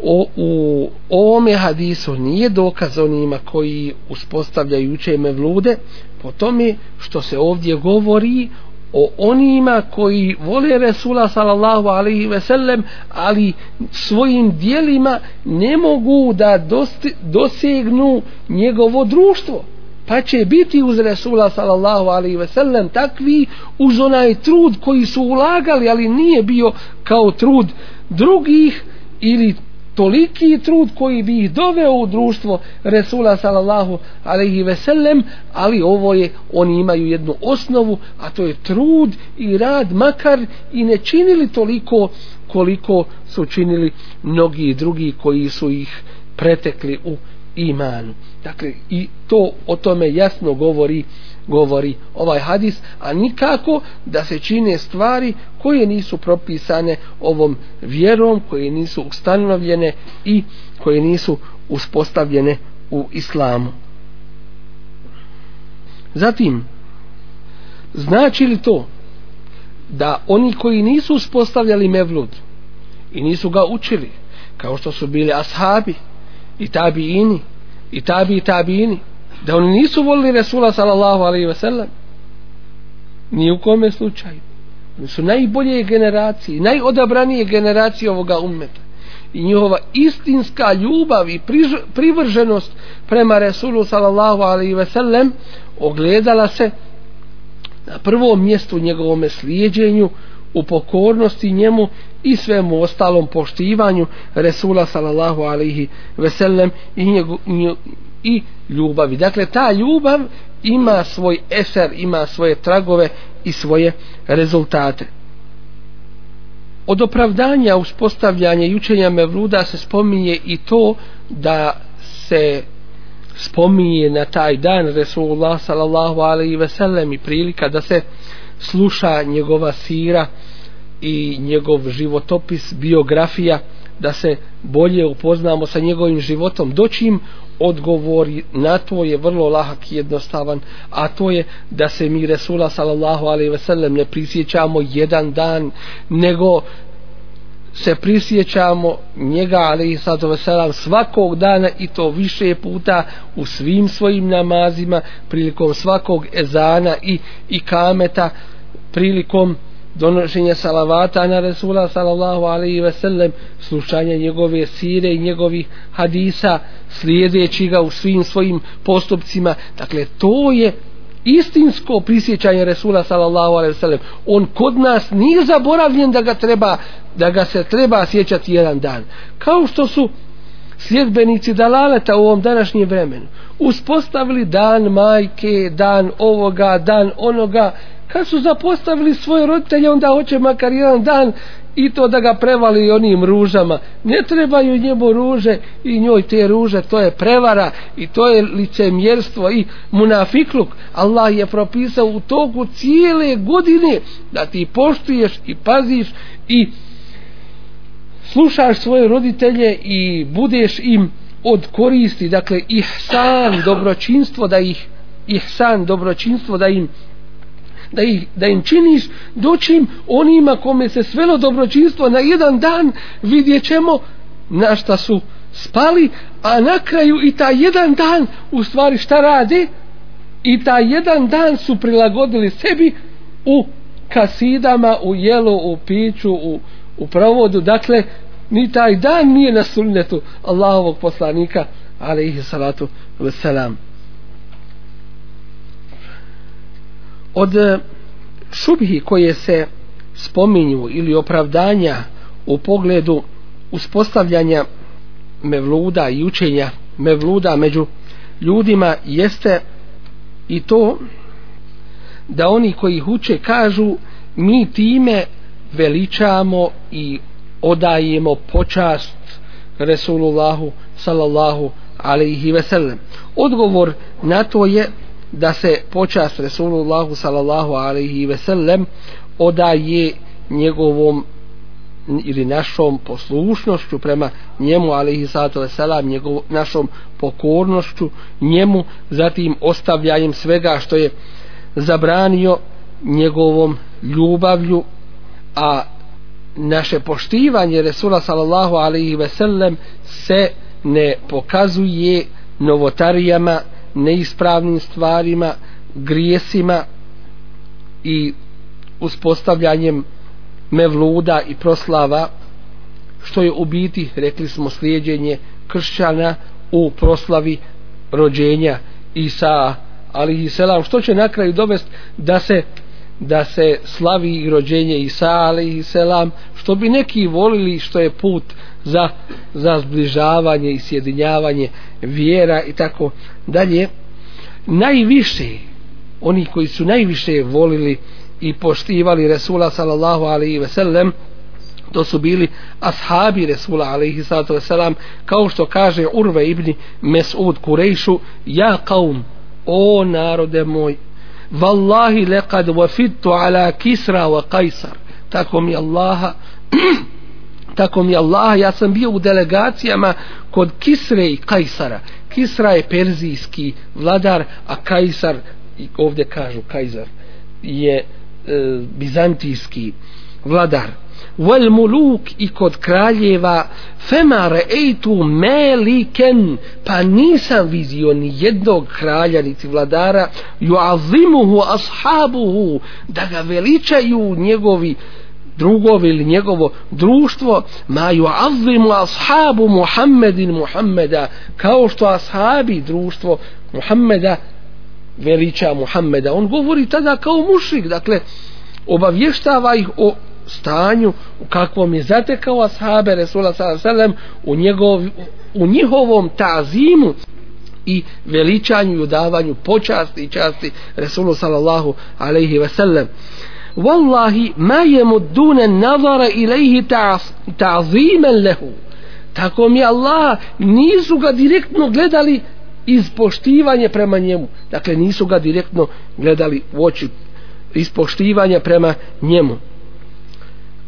o, u ovome hadisu nije dokaz onima koji uspostavljaju uče mevlude po tome što se ovdje govori o onima koji vole Resula sallallahu alaihi ve sellem ali svojim dijelima ne mogu da dosti, dosegnu njegovo društvo. Pa će biti uz Resula sallallahu alaihi ve sellem takvi uz onaj trud koji su ulagali ali nije bio kao trud drugih ili toliki trud koji bi ih doveo u društvo Resula sallallahu alaihi ve sellem ali ovo je oni imaju jednu osnovu a to je trud i rad makar i ne činili toliko koliko su činili mnogi drugi koji su ih pretekli u imanu. Dakle i to o tome jasno govori govori ovaj hadis, a nikako da se čine stvari koje nisu propisane ovom vjerom, koje nisu ustanovljene i koje nisu uspostavljene u islamu. Zatim, znači li to da oni koji nisu uspostavljali mevlud i nisu ga učili, kao što su bili ashabi i tabiini i tabi i tabiini, da oni nisu volili Resula sallallahu alaihi wasallam ni u kome slučaju. Oni su najbolje generacije najodabranije generacije ovoga ummeta. I njihova istinska ljubav i privrženost prema Resulu sallallahu alaihi wasallam ogledala se na prvom mjestu njegovom slijedjenju u pokornosti njemu i svemu ostalom poštivanju Resula sallallahu alaihi wasallam i, njegov, i ljubavi. Dakle, ta ljubav ima svoj eser, ima svoje tragove i svoje rezultate. Od opravdanja uspostavljanja i učenja Mevluda se spominje i to da se spominje na taj dan Resulullah sallallahu alaihi ve sellem i prilika da se sluša njegova sira i njegov životopis, biografija, da se bolje upoznamo sa njegovim životom, doćim odgovor na to je vrlo lahak i jednostavan, a to je da se mi Resula sallallahu alaihi ve sellem ne prisjećamo jedan dan, nego se prisjećamo njega alaihi sallatu ve svakog dana i to više puta u svim svojim namazima prilikom svakog ezana i, i kameta prilikom donošenje salavata na Resula sallallahu alaihi ve sellem slušanja njegove sire i njegovih hadisa slijedeći ga u svim svojim postupcima. Dakle to je istinsko prisjećanje Resula sallallahu alaihi ve sellem. On kod nas nije zaboravljen da ga treba da ga se treba sjećati jedan dan. Kao što su sljedbenici dalaleta u ovom današnjem vremenu uspostavili dan majke, dan ovoga, dan onoga. Kad su zapostavili svoje roditelje onda hoće makar jedan dan i to da ga prevali onim ružama. Ne trebaju njemu ruže i njoj te ruže to je prevara i to je licemjerstvo i munafikluk. Allah je propisao u toku cijele godine da ti poštuješ i paziš i slušaš svoje roditelje i budeš im od koristi dakle ihsan dobročinstvo da ih ihsan dobročinstvo da im da, ih, da im činiš doćim onima kome se svelo dobročinstvo na jedan dan vidjet ćemo na šta su spali a na kraju i ta jedan dan u stvari šta rade i ta jedan dan su prilagodili sebi u kasidama u jelu, u piću u, u provodu dakle ni taj dan nije na sunnetu Allahovog poslanika alaihi salatu wasalam od e, šubhi koje se spominju ili opravdanja u pogledu uspostavljanja mevluda i učenja mevluda među ljudima jeste i to da oni koji ih uče kažu mi time veličamo i odajemo počast Resulullahu sallallahu alaihi ve sellem. Odgovor na to je da se počast Resulullahu sallallahu alaihi ve sellem odaje njegovom ili našom poslušnošću prema njemu alaihi sallatu ve selam njegov, našom pokornošću njemu zatim ostavljanjem svega što je zabranio njegovom ljubavlju a naše poštivanje Resula sallallahu alaihi ve sellem se ne pokazuje novotarijama, neispravnim stvarima, grijesima i uspostavljanjem mevluda i proslava što je u biti, rekli smo, slijedjenje kršćana u proslavi rođenja Isa alihi selam, što će na kraju dovesti da se da se slavi i rođenje Isa alaihi selam što bi neki volili što je put za, za zbližavanje i sjedinjavanje vjera i tako dalje. Najviše oni koji su najviše volili i poštivali Resula sallallahu alaihi ve sellem to su bili ashabi Resula alaihi sallatu ve selam, kao što kaže Urve ibn Mesud Kurejšu ja kaum o narode moj Wallahi lekad wafidtu ala Kisra wa Kajsar. Tako mi Allaha tako mi Allah, ja sam bio u delegacijama kod Kisre i Kajsara. Kisra je perzijski vladar, a Kajsar, ovdje kažu Kajsar, je e, bizantijski vladar wal muluk i kod kraljeva fema re'eitu meliken pa nisam vidio ni jednog kralja niti vladara juazimuhu ashabuhu da ga veličaju njegovi drugovi ili njegovo društvo ma juazimu ashabu Muhammedin Muhammeda kao što ashabi društvo Muhammeda veliča Muhammeda. On govori tada kao mušik dakle obavještava ih o stanju u kakvom je zatekao ashabe Resula sallam u, njegov, u njihovom tazimu i veličanju i udavanju počasti i časti Resulu sallallahu alaihi ve sellem. Wallahi ma yamudduna nazara ilayhi ta'ziman lahu. Tako mi Allah nisu ga direktno gledali iz poštivanja prema njemu. Dakle nisu ga direktno gledali u oči iz poštivanja prema njemu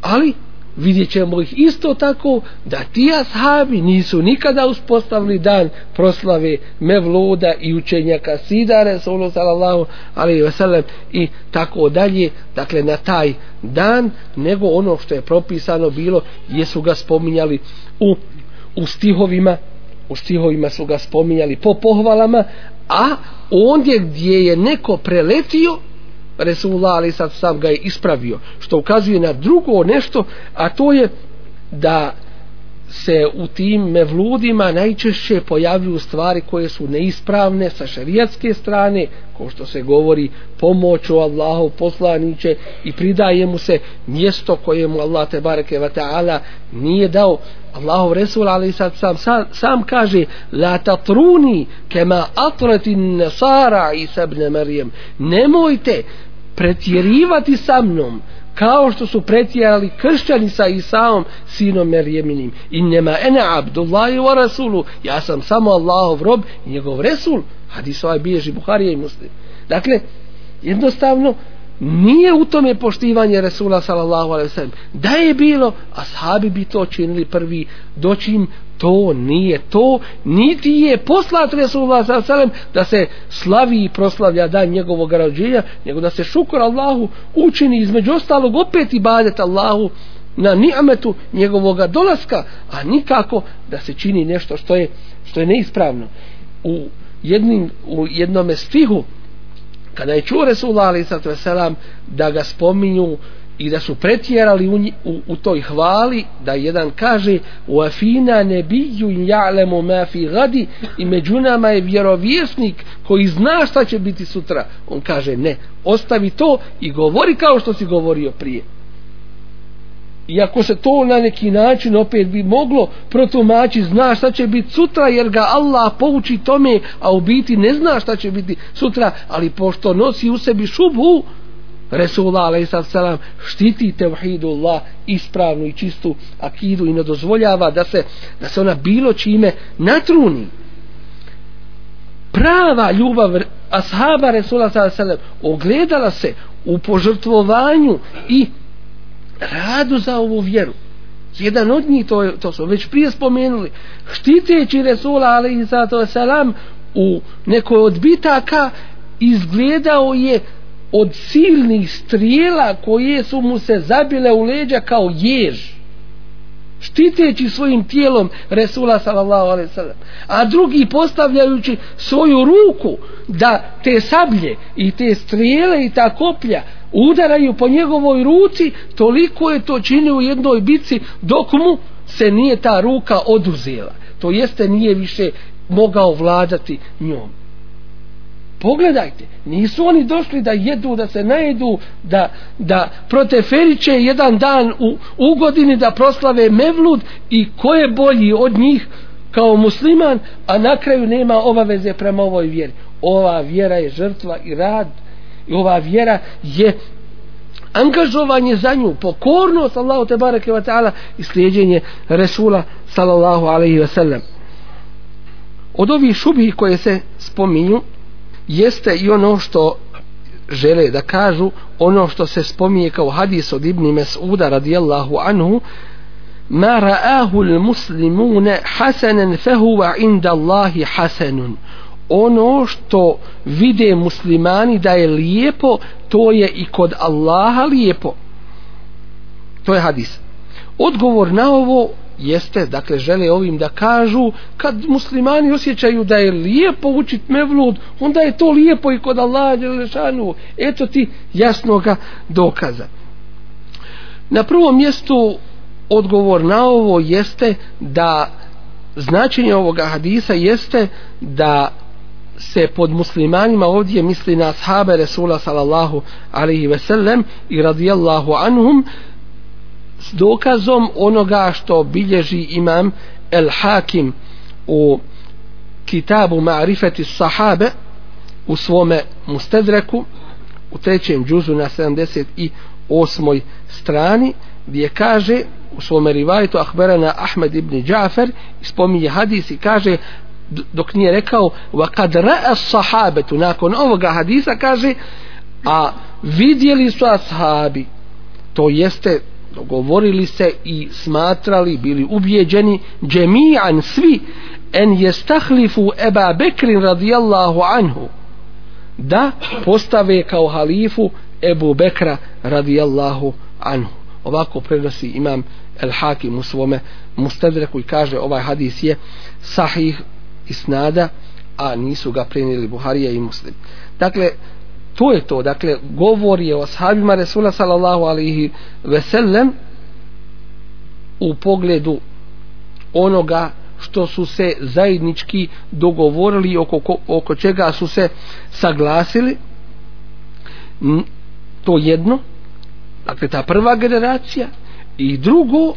ali vidjet ćemo ih isto tako da ti ashabi nisu nikada uspostavili dan proslave mevluda i učenja kasida Resulu sallallahu alaihi wasallam i tako dalje dakle na taj dan nego ono što je propisano bilo jesu ga spominjali u, u stihovima u stihovima su ga spominjali po pohvalama a ondje gdje je neko preletio Resulullah ali sad sam ga je ispravio što ukazuje na drugo nešto a to je da se u tim mevludima najčešće pojavljuju stvari koje su neispravne sa šarijatske strane, ko što se govori pomoću Allahov poslaniće i pridaje mu se mjesto koje mu Allah te bareke ve taala nije dao. Allahu Resul ali sad sam, sam, sam kaže la tatruni kema atratin nasara i ibn Maryam. Nemojte pretjerivati sa mnom kao što su pretjerali kršćani sa Isaom sinom Merjeminim i njema ene abdullahi wa rasulu. Ja sam samo Allahov rob i njegov resul. Hadis ovaj bilježi Buharija i muslim. Dakle jednostavno nije u tome poštivanje Resula sallallahu alaihi sallam da je bilo ashabi bi to činili prvi doćim to nije to niti je poslat Resulullah sallallahu alaihi sallam da se slavi i proslavlja dan njegovog rođenja nego da se šukur Allahu učini između ostalog opet i badet Allahu na ni'metu njegovog dolaska a nikako da se čini nešto što je što je neispravno. U jednim u jednom stihu kada je čuo Resulullah a.s. da ga spominju i da su pretjerali u, u, u toj hvali da jedan kaže u afina nebiju ja'lemu ma fi gadi i među nama je vjerovjesnik koji zna šta će biti sutra on kaže ne ostavi to i govori kao što si govorio prije iako se to na neki način opet bi moglo protumači zna šta će biti sutra jer ga Allah pouči tome a u biti ne zna šta će biti sutra ali pošto nosi u sebi šubhu, Resulullah a.s. štiti tevhidullah ispravnu i čistu akidu i ne dozvoljava da se, da se ona bilo čime natruni prava ljubav ashaba Resulullah a.s. ogledala se u požrtvovanju i radu za ovu vjeru. Jedan od njih to, to su već prije spomenuli štiteći Resula alaihi u nekoj od bitaka izgledao je od silnih strijela koje su mu se zabile u leđa kao jež štiteći svojim tijelom Resula sallallahu alaihi sallam. A drugi postavljajući svoju ruku da te sablje i te strijele i ta koplja udaraju po njegovoj ruci toliko je to činio u jednoj bici dok mu se nije ta ruka oduzela. To jeste nije više mogao vladati njom. Pogledajte nisu oni došli da jedu da se najedu da, da proteferiće jedan dan u, u godini da proslave mevlud i ko je bolji od njih kao musliman a na kraju nema obaveze prema ovoj vjeri. Ova vjera je žrtva i rad i ova vjera je angažovanje za nju pokornost Allahu te bareke ve taala i slijedeње Resula sallallahu alejhi ve sellem. Od ovih šubi koje se spominju jeste i ono što žele da kažu ono što se spominje kao hadis od Ibn Mes'uda radijallahu anhu ma ra'ahu al-muslimuna hasanan fa huwa 'inda Allahi hasanun ono što vide muslimani da je lijepo to je i kod Allaha lijepo. To je hadis. Odgovor na ovo jeste, dakle žele ovim da kažu kad muslimani osjećaju da je lijepo učit mevlud onda je to lijepo i kod Allaha Đelešanu eto ti jasnoga dokaza. Na prvom mjestu odgovor na ovo jeste da značenje ovoga hadisa jeste da se pod muslimanima ovdje misli na ashabe Resula sallallahu alaihi ve sellem i radijallahu anhum s dokazom onoga što bilježi imam El Hakim u kitabu Ma'rifeti sahabe u svome mustedreku u trećem džuzu na 78. strani gdje kaže u svome rivajtu Ahberana Ahmed ibn Džafer spominje hadis i kaže dok nije rekao wa kad ra'a sahabetu nakon ovoga hadisa kaže a vidjeli su ashabi. To jeste dogovorili se i smatrali bili ubjeđeni džemijan svi en jestahlifu Eba Bekrin radijallahu anhu da postave kao halifu Ebu Bekra radijallahu anhu. Ovako prenosi imam El Hakim u svome mustadreku i kaže ovaj hadis je sahih isnada a nisu ga prenijeli Buharija i Muslim. Dakle to je to. Dakle govor je o ashabima Resula sallallahu alihi veselem u pogledu onoga što su se zajednički dogovorili oko, oko čega su se saglasili. To jedno dakle ta prva generacija i drugo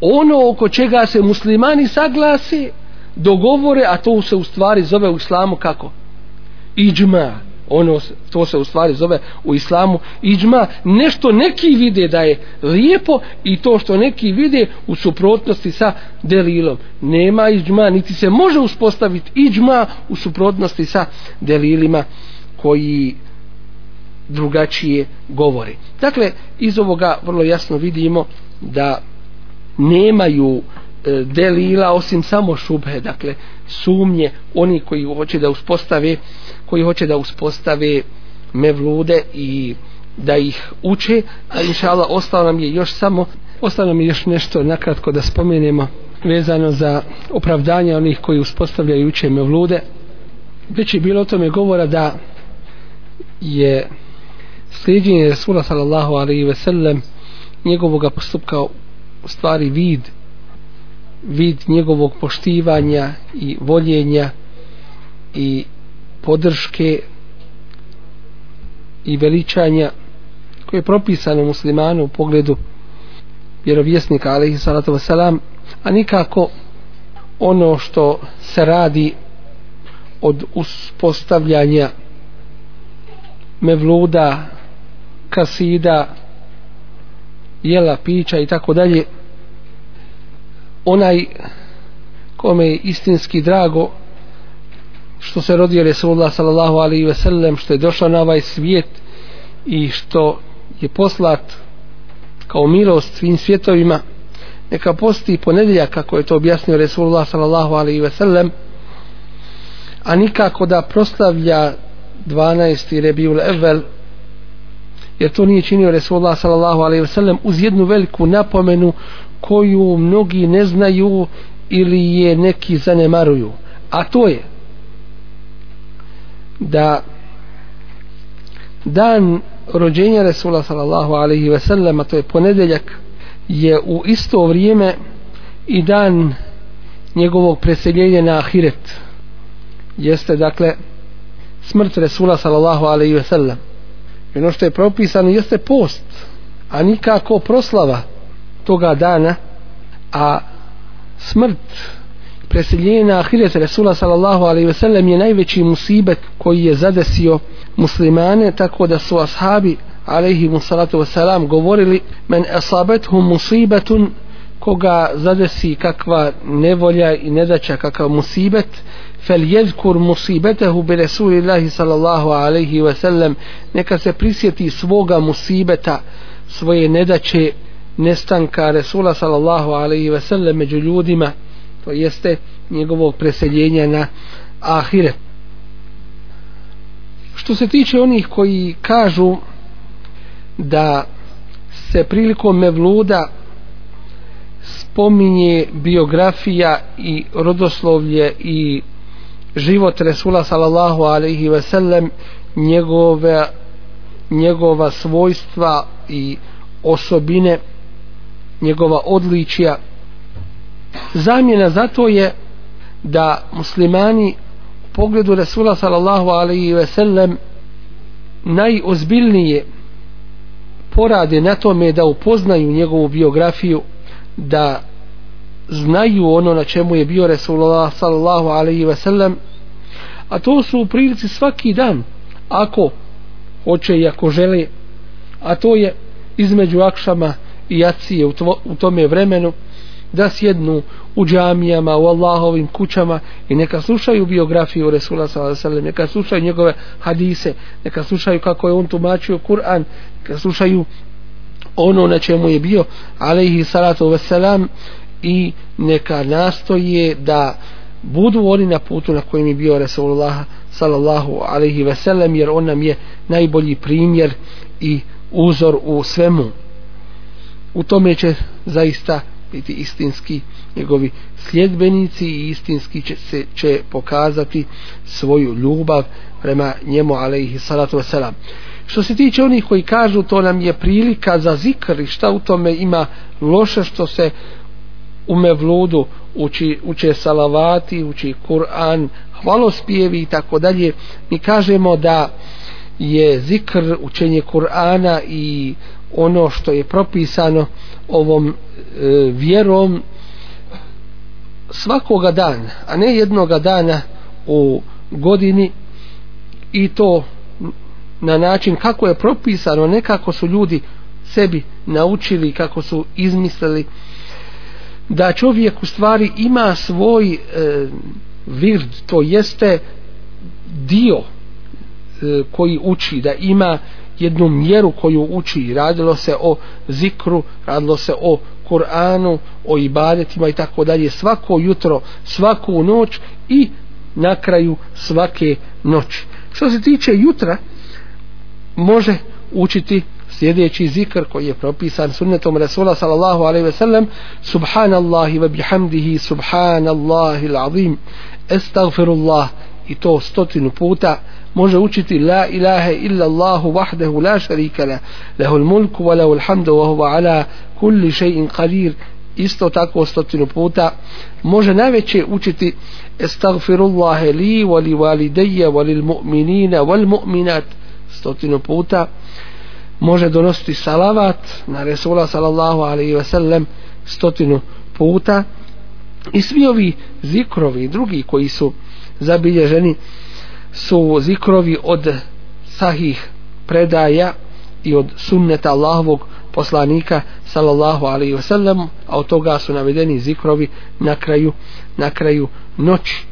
ono oko čega se muslimani saglase dogovore a to se u stvari zove u islamu kako? Iđma. Ono to se u stvari zove u islamu iđma. Nešto neki vide da je lijepo i to što neki vide u suprotnosti sa delilom. Nema iđma niti se može uspostaviti iđma u suprotnosti sa delilima koji drugačije govori dakle iz ovoga vrlo jasno vidimo da nemaju E, delila osim samo šubhe dakle sumnje oni koji hoće da uspostave koji hoće da uspostave mevlude i da ih uče a inšala ostalo nam je još samo ostalo nam je još nešto nakratko da spomenemo vezano za opravdanje onih koji uspostavljaju i uče mevlude. Već je bilo o tome govora da je slijedjenje Rasula sallallahu alaihi ve sellem njegovog postupka u stvari vid vid njegovog poštivanja i voljenja i podrške i veličanja koje je propisano muslimanu u pogledu vjerovjesnika alaihi salatu wasalam a nikako ono što se radi od uspostavljanja mevluda kasida jela, pića i tako dalje onaj kome je istinski drago što se rodio Resulullah sallallahu alaihi ve sellem što je došao na ovaj svijet i što je poslat kao milost svim svjetovima neka posti ponedjeljak kako je to objasnio Resulullah sallallahu alaihi ve sellem a nikako da proslavlja 12. Rebiul Evel jer to nije činio Resulullah sallallahu alaihi ve sellem uz jednu veliku napomenu koju mnogi ne znaju ili je neki zanemaruju. A to je da dan rođenja Resula sallallahu alaihi ve sellem a to je ponedeljak je u isto vrijeme i dan njegovog preseljenja na ahiret. Jeste dakle smrt Resula sallallahu alaihi ve sellem. I ono što je propisano jeste post a nikako proslava toga dana a smrt preseljenja ahiret Resula sallallahu alaihi ve sellem je najveći musibet koji je zadesio muslimane tako da su ashabi alaihi musallatu wasalam govorili men asabethum musibetun koga zadesi kakva nevolja i nedaća kakav musibet fel jezkur musibetehu bi Resulillahi sallallahu alaihi ve sellem neka se prisjeti svoga musibeta svoje nedaće nestanka Resula sallallahu alaihi ve sellem među ljudima to jeste njegovog preseljenja na ahire. Što se tiče onih koji kažu da se prilikom mevluda spominje biografija i rodoslovlje i život Resula sallallahu alaihi ve sellem njegove njegova svojstva i osobine njegova odličja. Zamjena za to je da muslimani u pogledu Resula sallallahu alaihi ve sellem najozbiljnije porade na tome da upoznaju njegovu biografiju da znaju ono na čemu je bio Resulullah sallallahu alaihi ve sellem a to su u prilici svaki dan ako hoće i ako žele a to je između akšama jacije u, tvo, u tome vremenu da sjednu u džamijama, u Allahovim kućama i neka slušaju biografiju Resula s.a.v. neka slušaju njegove hadise, neka slušaju kako je on tumačio Kur'an, neka slušaju ono na čemu je bio alaihi salatu wasalam i neka nastoje da budu oni na putu na kojem je bio Resulullah sallallahu alaihi wasalam jer on nam je najbolji primjer i uzor u svemu u tome će zaista biti istinski njegovi sljedbenici i istinski će se će pokazati svoju ljubav prema njemu alaihi salatu vesselam što se tiče onih koji kažu to nam je prilika za zikr i šta u tome ima loše što se u mevludu uči, uče salavati, uči Kur'an, hvalospjevi i tako dalje. Mi kažemo da je zikr, učenje Kur'ana i ono što je propisano ovom e, vjerom svakoga dana, a ne jednoga dana u godini i to na način kako je propisano, nekako su ljudi sebi naučili, kako su izmislili da čovjek u stvari ima svoj e, vird, to jeste dio e, koji uči, da ima jednu mjeru koju uči, radilo se o zikru, radilo se o Kur'anu, o ibadetima i tako dalje, svako jutro, svaku noć i na kraju svake noći. Što se tiče jutra, može učiti sljedeći zikr koji je propisan sunnetom Rasula sallallahu alaihi ve sellem subhanallahi wa bihamdihi subhanallahi l'azim. Estagfirullah i to stotinu puta može učiti la ilaha illa Allahu wahdahu la sharika la lahu mulku wa lahu hamdu wa huwa ala kulli shay'in qadir. Isto tako stotinu puta može najveće učiti estagfirullah li wa li walidayya wa lil mu'minina wal mu'minat. Stotinu puta može donositi salavat na Resula sallallahu alaihi ve sellem stotinu puta. I svi ovi zikrovi drugi koji su zabilježeni su zikrovi od sahih predaja i od sunneta Allahovog poslanika sallallahu alaihi wasallam sellem a od toga su navedeni zikrovi na kraju na kraju noći.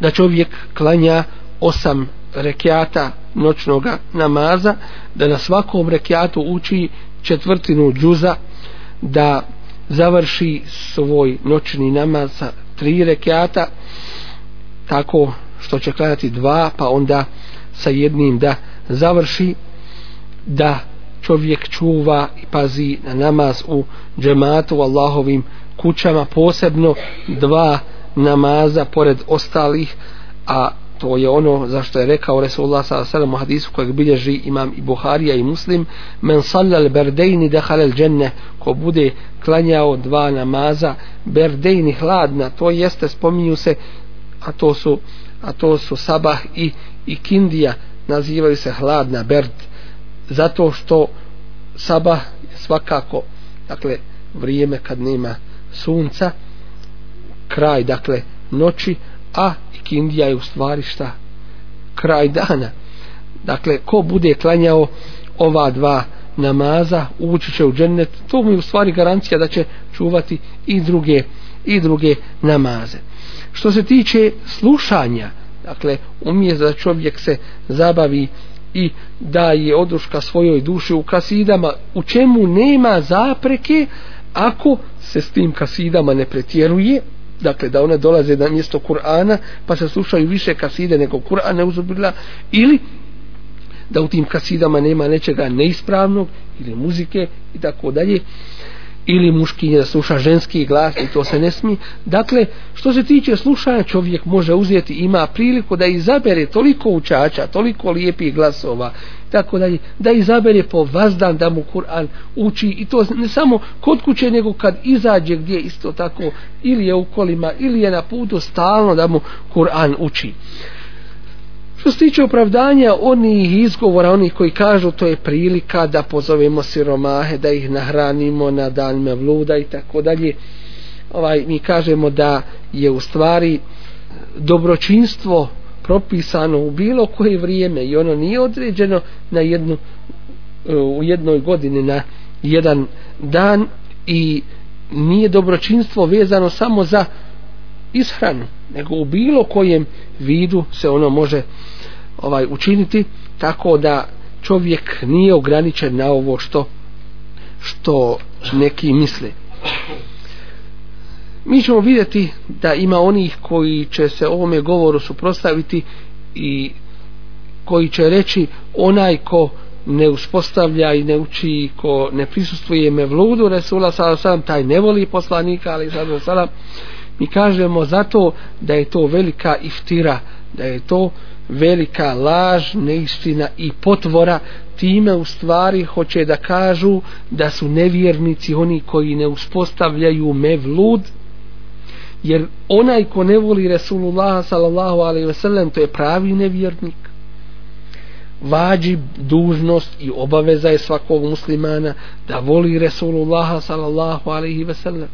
Da čovjek klanja osam rekiata noćnog namaza da na svakom rekiatu uči četvrtinu džuza da završi svoj noćni namaz sa tri rekiata tako što će klanjati dva pa onda sa jednim da završi da čovjek čuva i pazi na namaz u džematu u Allahovim kućama posebno dva namaza pored ostalih a to je ono za što je rekao Resulullah s.a.v. u hadisu kojeg bilježi imam i Buharija i Muslim men sallal berdejni dehalel dženne ko bude klanjao dva namaza berdejni hladna to jeste spominju se a to su a to su sabah i, i kindija nazivaju se hladna berd zato što sabah je svakako dakle vrijeme kad nema sunca kraj dakle noći a Kindija je u stvari šta? Kraj dana. Dakle ko bude klanjao ova dva namaza ući će u džennet to mu je u stvari garancija da će čuvati i druge i druge namaze što se tiče slušanja dakle umije da čovjek se zabavi i da je oduška svojoj duši u kasidama u čemu nema zapreke ako se s tim kasidama ne pretjeruje dakle da one dolaze na mjesto Kur'ana pa se slušaju više kaside nego Kur'an neuzubila ili da u tim kasidama nema nečega neispravnog ili muzike i tako dalje ili muškinje da sluša ženski glas i to se ne smije. Dakle, što se tiče slušanja, čovjek može uzeti, ima priliku da izabere toliko učača, toliko lijepih glasova, tako dalje, da izabere po vazdan da mu Kur'an uči i to ne samo kod kuće, nego kad izađe gdje isto tako, ili je u kolima, ili je na putu stalno da mu Kur'an uči. Što se tiče opravdanja onih izgovora, onih koji kažu to je prilika da pozovemo siromahe, da ih nahranimo na dan mevluda i tako dalje, ovaj, mi kažemo da je u stvari dobročinstvo propisano u bilo koje vrijeme i ono nije određeno na jednu u jednoj godini na jedan dan i nije dobročinstvo vezano samo za ishranu nego u bilo kojem vidu se ono može ovaj učiniti tako da čovjek nije ograničen na ovo što što neki misle. Mi ćemo vidjeti da ima onih koji će se ovome govoru suprostaviti i koji će reći onaj ko ne uspostavlja i ne uči ko ne prisustvuje mevludu Resula sallam taj ne voli poslanika ali sallam mi kažemo zato da je to velika iftira da je to velika laž, neistina i potvora. Time u stvari hoće da kažu da su nevjernici oni koji ne uspostavljaju mevlud jer onaj ko ne voli Resulullah sallallahu alaihi wasallam to je pravi nevjernik. Vađi dužnost i obaveza je svakog muslimana da voli Resulullah sallallahu alaihi wasallam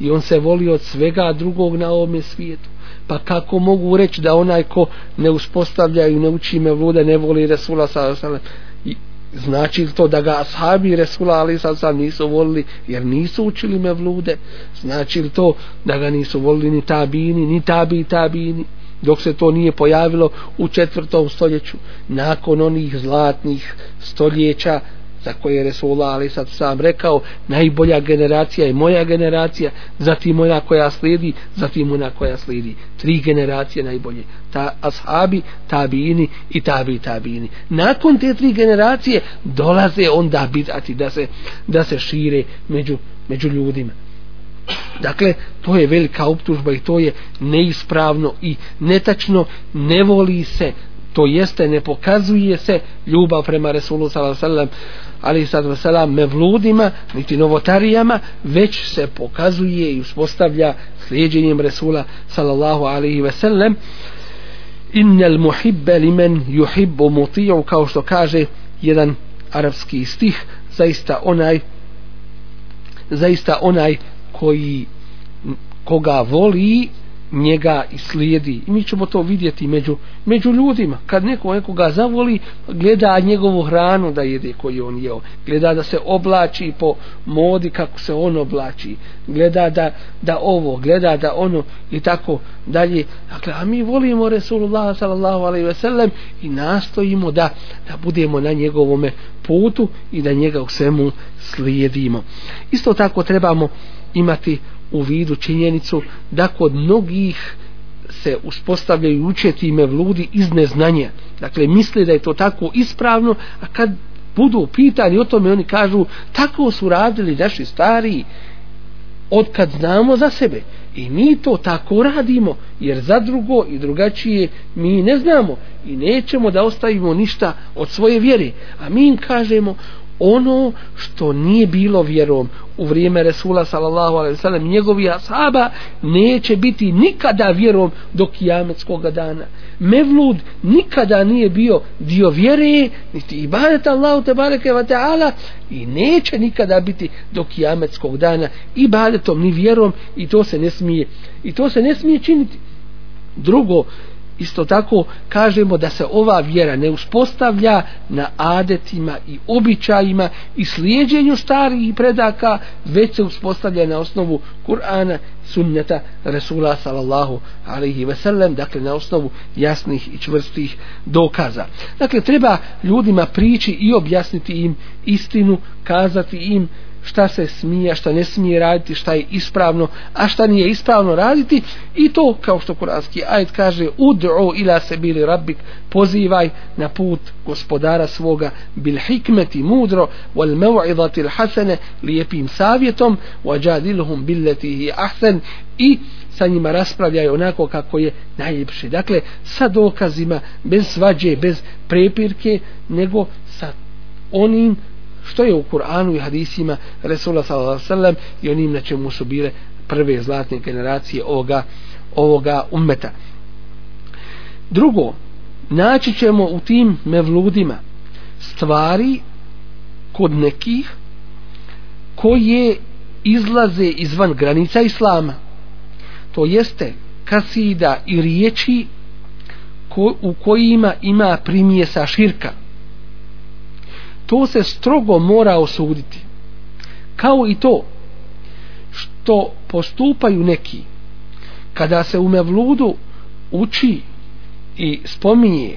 i on se voli od svega drugog na ovome svijetu pa kako mogu reći da onaj ko ne uspostavlja i ne uči me vode ne voli Resula sallallahu alaihi znači li to da ga ashabi Resula ali sad sam nisu volili jer nisu učili me vlude? Znači li to da ga nisu volili ni tabini ni tabi tabini? Dok se to nije pojavilo u četvrtom stoljeću nakon onih zlatnih stoljeća za koje je Resulullah ali sad sam rekao najbolja generacija je moja generacija zatim ona koja slijedi zatim ona koja slijedi. Tri generacije najbolje. Ta ashabi, tabini i tabi tabini nakon te tri generacije dolaze onda bidati da se, da se šire među, među ljudima. Dakle, to je velika optužba i to je neispravno i netačno, ne voli se, to jeste, ne pokazuje se ljubav prema Resulu sallallahu ali sad vasalam mevludima niti novotarijama već se pokazuje i uspostavlja slijedjenjem Resula sallallahu alaihi ve sellem innel muhibbe limen juhibbu muti'u kao što kaže jedan arapski stih zaista onaj zaista onaj koji koga voli njega i slijedi. I mi ćemo to vidjeti među, među ljudima. Kad neko nekoga zavoli gleda njegovu hranu da jede koju on jeo. Gleda da se oblači po modi kako se on oblači. Gleda da, da ovo gleda da ono i tako dalje. Dakle a mi volimo Resulullah sallallahu alaihi ve sellem i nastojimo da, da budemo na njegovome putu i da njega u svemu slijedimo. Isto tako trebamo imati u vidu činjenicu da kod mnogih se uspostavljaju učeti ime vludi iz neznanja. Dakle, misle da je to tako ispravno, a kad budu pitani o tome, oni kažu, tako su radili naši stari, od kad znamo za sebe. I mi to tako radimo, jer za drugo i drugačije mi ne znamo i nećemo da ostavimo ništa od svoje vjere. A mi im kažemo, ono što nije bilo vjerom. U vrijeme Resula sallallahu alaihi sallam njegovi ashaba neće biti nikada vjerom do kijametskog dana. Mevlud nikada nije bio dio vjere niti ibadet Allahu te bareke wa ta'ala i neće nikada biti do kijametskog dana ibadetom ni vjerom i to se ne smije i to se ne smije činiti. Drugo isto tako kažemo da se ova vjera ne uspostavlja na adetima i običajima i slijedjenju starih predaka već se uspostavlja na osnovu Kur'ana sunneta Resula sallallahu alaihi ve sellem dakle na osnovu jasnih i čvrstih dokaza. Dakle treba ljudima prići i objasniti im istinu kazati im šta se smije, šta ne smije raditi, šta je ispravno, a šta nije ispravno raditi i to kao što kuranski ajet kaže ud'u ila sebili rabbik pozivaj na put gospodara svoga bil hikmeti mudro wal mev'idati hasene lijepim savjetom wajadilhum billetihi ahsen i sa njima raspravljaj onako kako je najljepše. Dakle, sa dokazima, bez svađe, bez prepirke, nego sa onim što je u Kur'anu i hadisima Resula sallallahu i onim na čemu su bile prve zlatne generacije ovoga, ovoga ummeta. Drugo, naći ćemo u tim mevludima stvari kod nekih koje izlaze izvan granica Islama. To jeste kasida i riječi ko, u kojima ima primjesa širka to se strogo mora osuditi. Kao i to što postupaju neki kada se u mevludu uči i spominje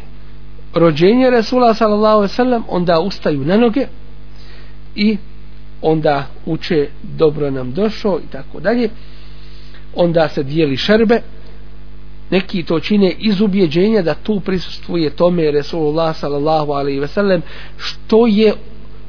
rođenje Resula sallallahu alejhi ve sellem onda ustaju na noge i onda uče dobro nam došao i tako dalje. Onda se dijeli šerbe neki to čine iz ubjeđenja da tu prisustvuje tome Resulullah sallallahu alaihi ve sellem što je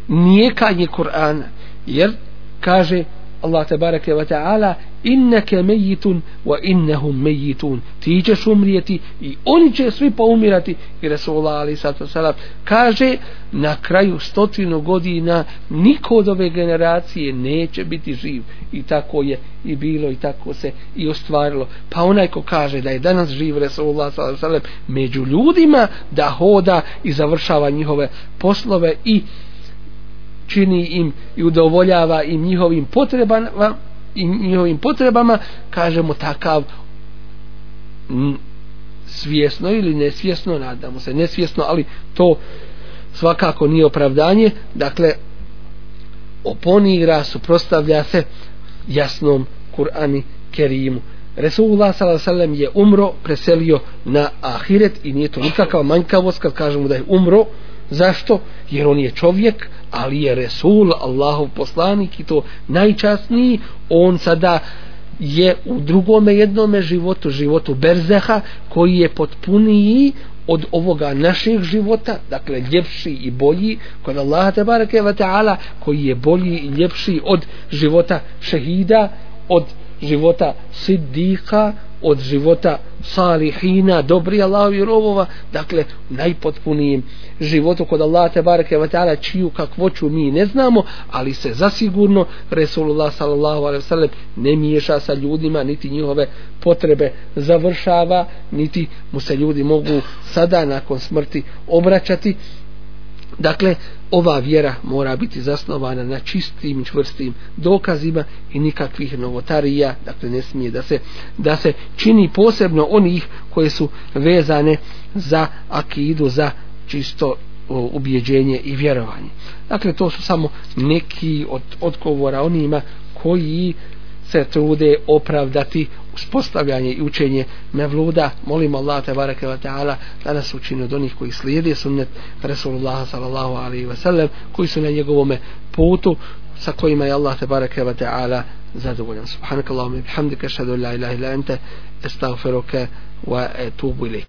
nijekanje Kur'ana. Jer kaže Allah te bareke ve taala inneke mejitun wa innehum mejitun. Ti ćeš umrijeti i oni će svi poumirati. I Resulullah ali sato salam kaže na kraju stotinu godina niko od ove generacije neće biti živ. I tako je i bilo i tako se i ostvarilo. Pa onaj ko kaže da je danas živ Resulullah sato salam među ljudima da hoda i završava njihove poslove i čini im i udovoljava im njihovim potrebama i njihovim potrebama kažemo takav m, svjesno ili nesvjesno nadamo se nesvjesno ali to svakako nije opravdanje dakle oponira suprostavlja se jasnom Kur'ani Kerimu Resulullah s.a.v. je umro preselio na ahiret i nije to nikakva manjkavost kad kažemo da je umro zašto? jer on je čovjek ali je Resul, Allahov poslanik i to najčasniji, on sada je u drugome jednome životu, životu Berzeha, koji je potpuniji od ovoga našeg života, dakle ljepši i bolji kod Allaha te bareke ve taala, koji je bolji i ljepši od života šehida, od života siddika, od života salihina, dobri Allahovi robova, dakle, najpotpunijim životu kod Allaha te bareke ve taala čiju kakvoću mi ne znamo, ali se zasigurno Resulullah sallallahu alejhi ve sellem ne miješa sa ljudima, niti njihove potrebe završava, niti mu se ljudi mogu sada nakon smrti obraćati. Dakle, ova vjera mora biti zasnovana na čistim i čvrstim dokazima i nikakvih novotarija, dakle ne smije da se, da se čini posebno onih koje su vezane za akidu, za čisto ubjeđenje i vjerovanje. Dakle, to su samo neki od odgovora onima koji se trude opravdati uspostavljanje i učenje mevluda. Molim Allah te bareke ve taala da nas učini od onih koji slijede sunnet Rasulullah sallallahu alejhi ve sellem, koji su na njegovom putu sa kojima je Allah te bareke ve taala zadovoljan. Subhanakallahumma bihamdika ashhadu an la ilaha illa anta astaghfiruka wa atubu ilayk.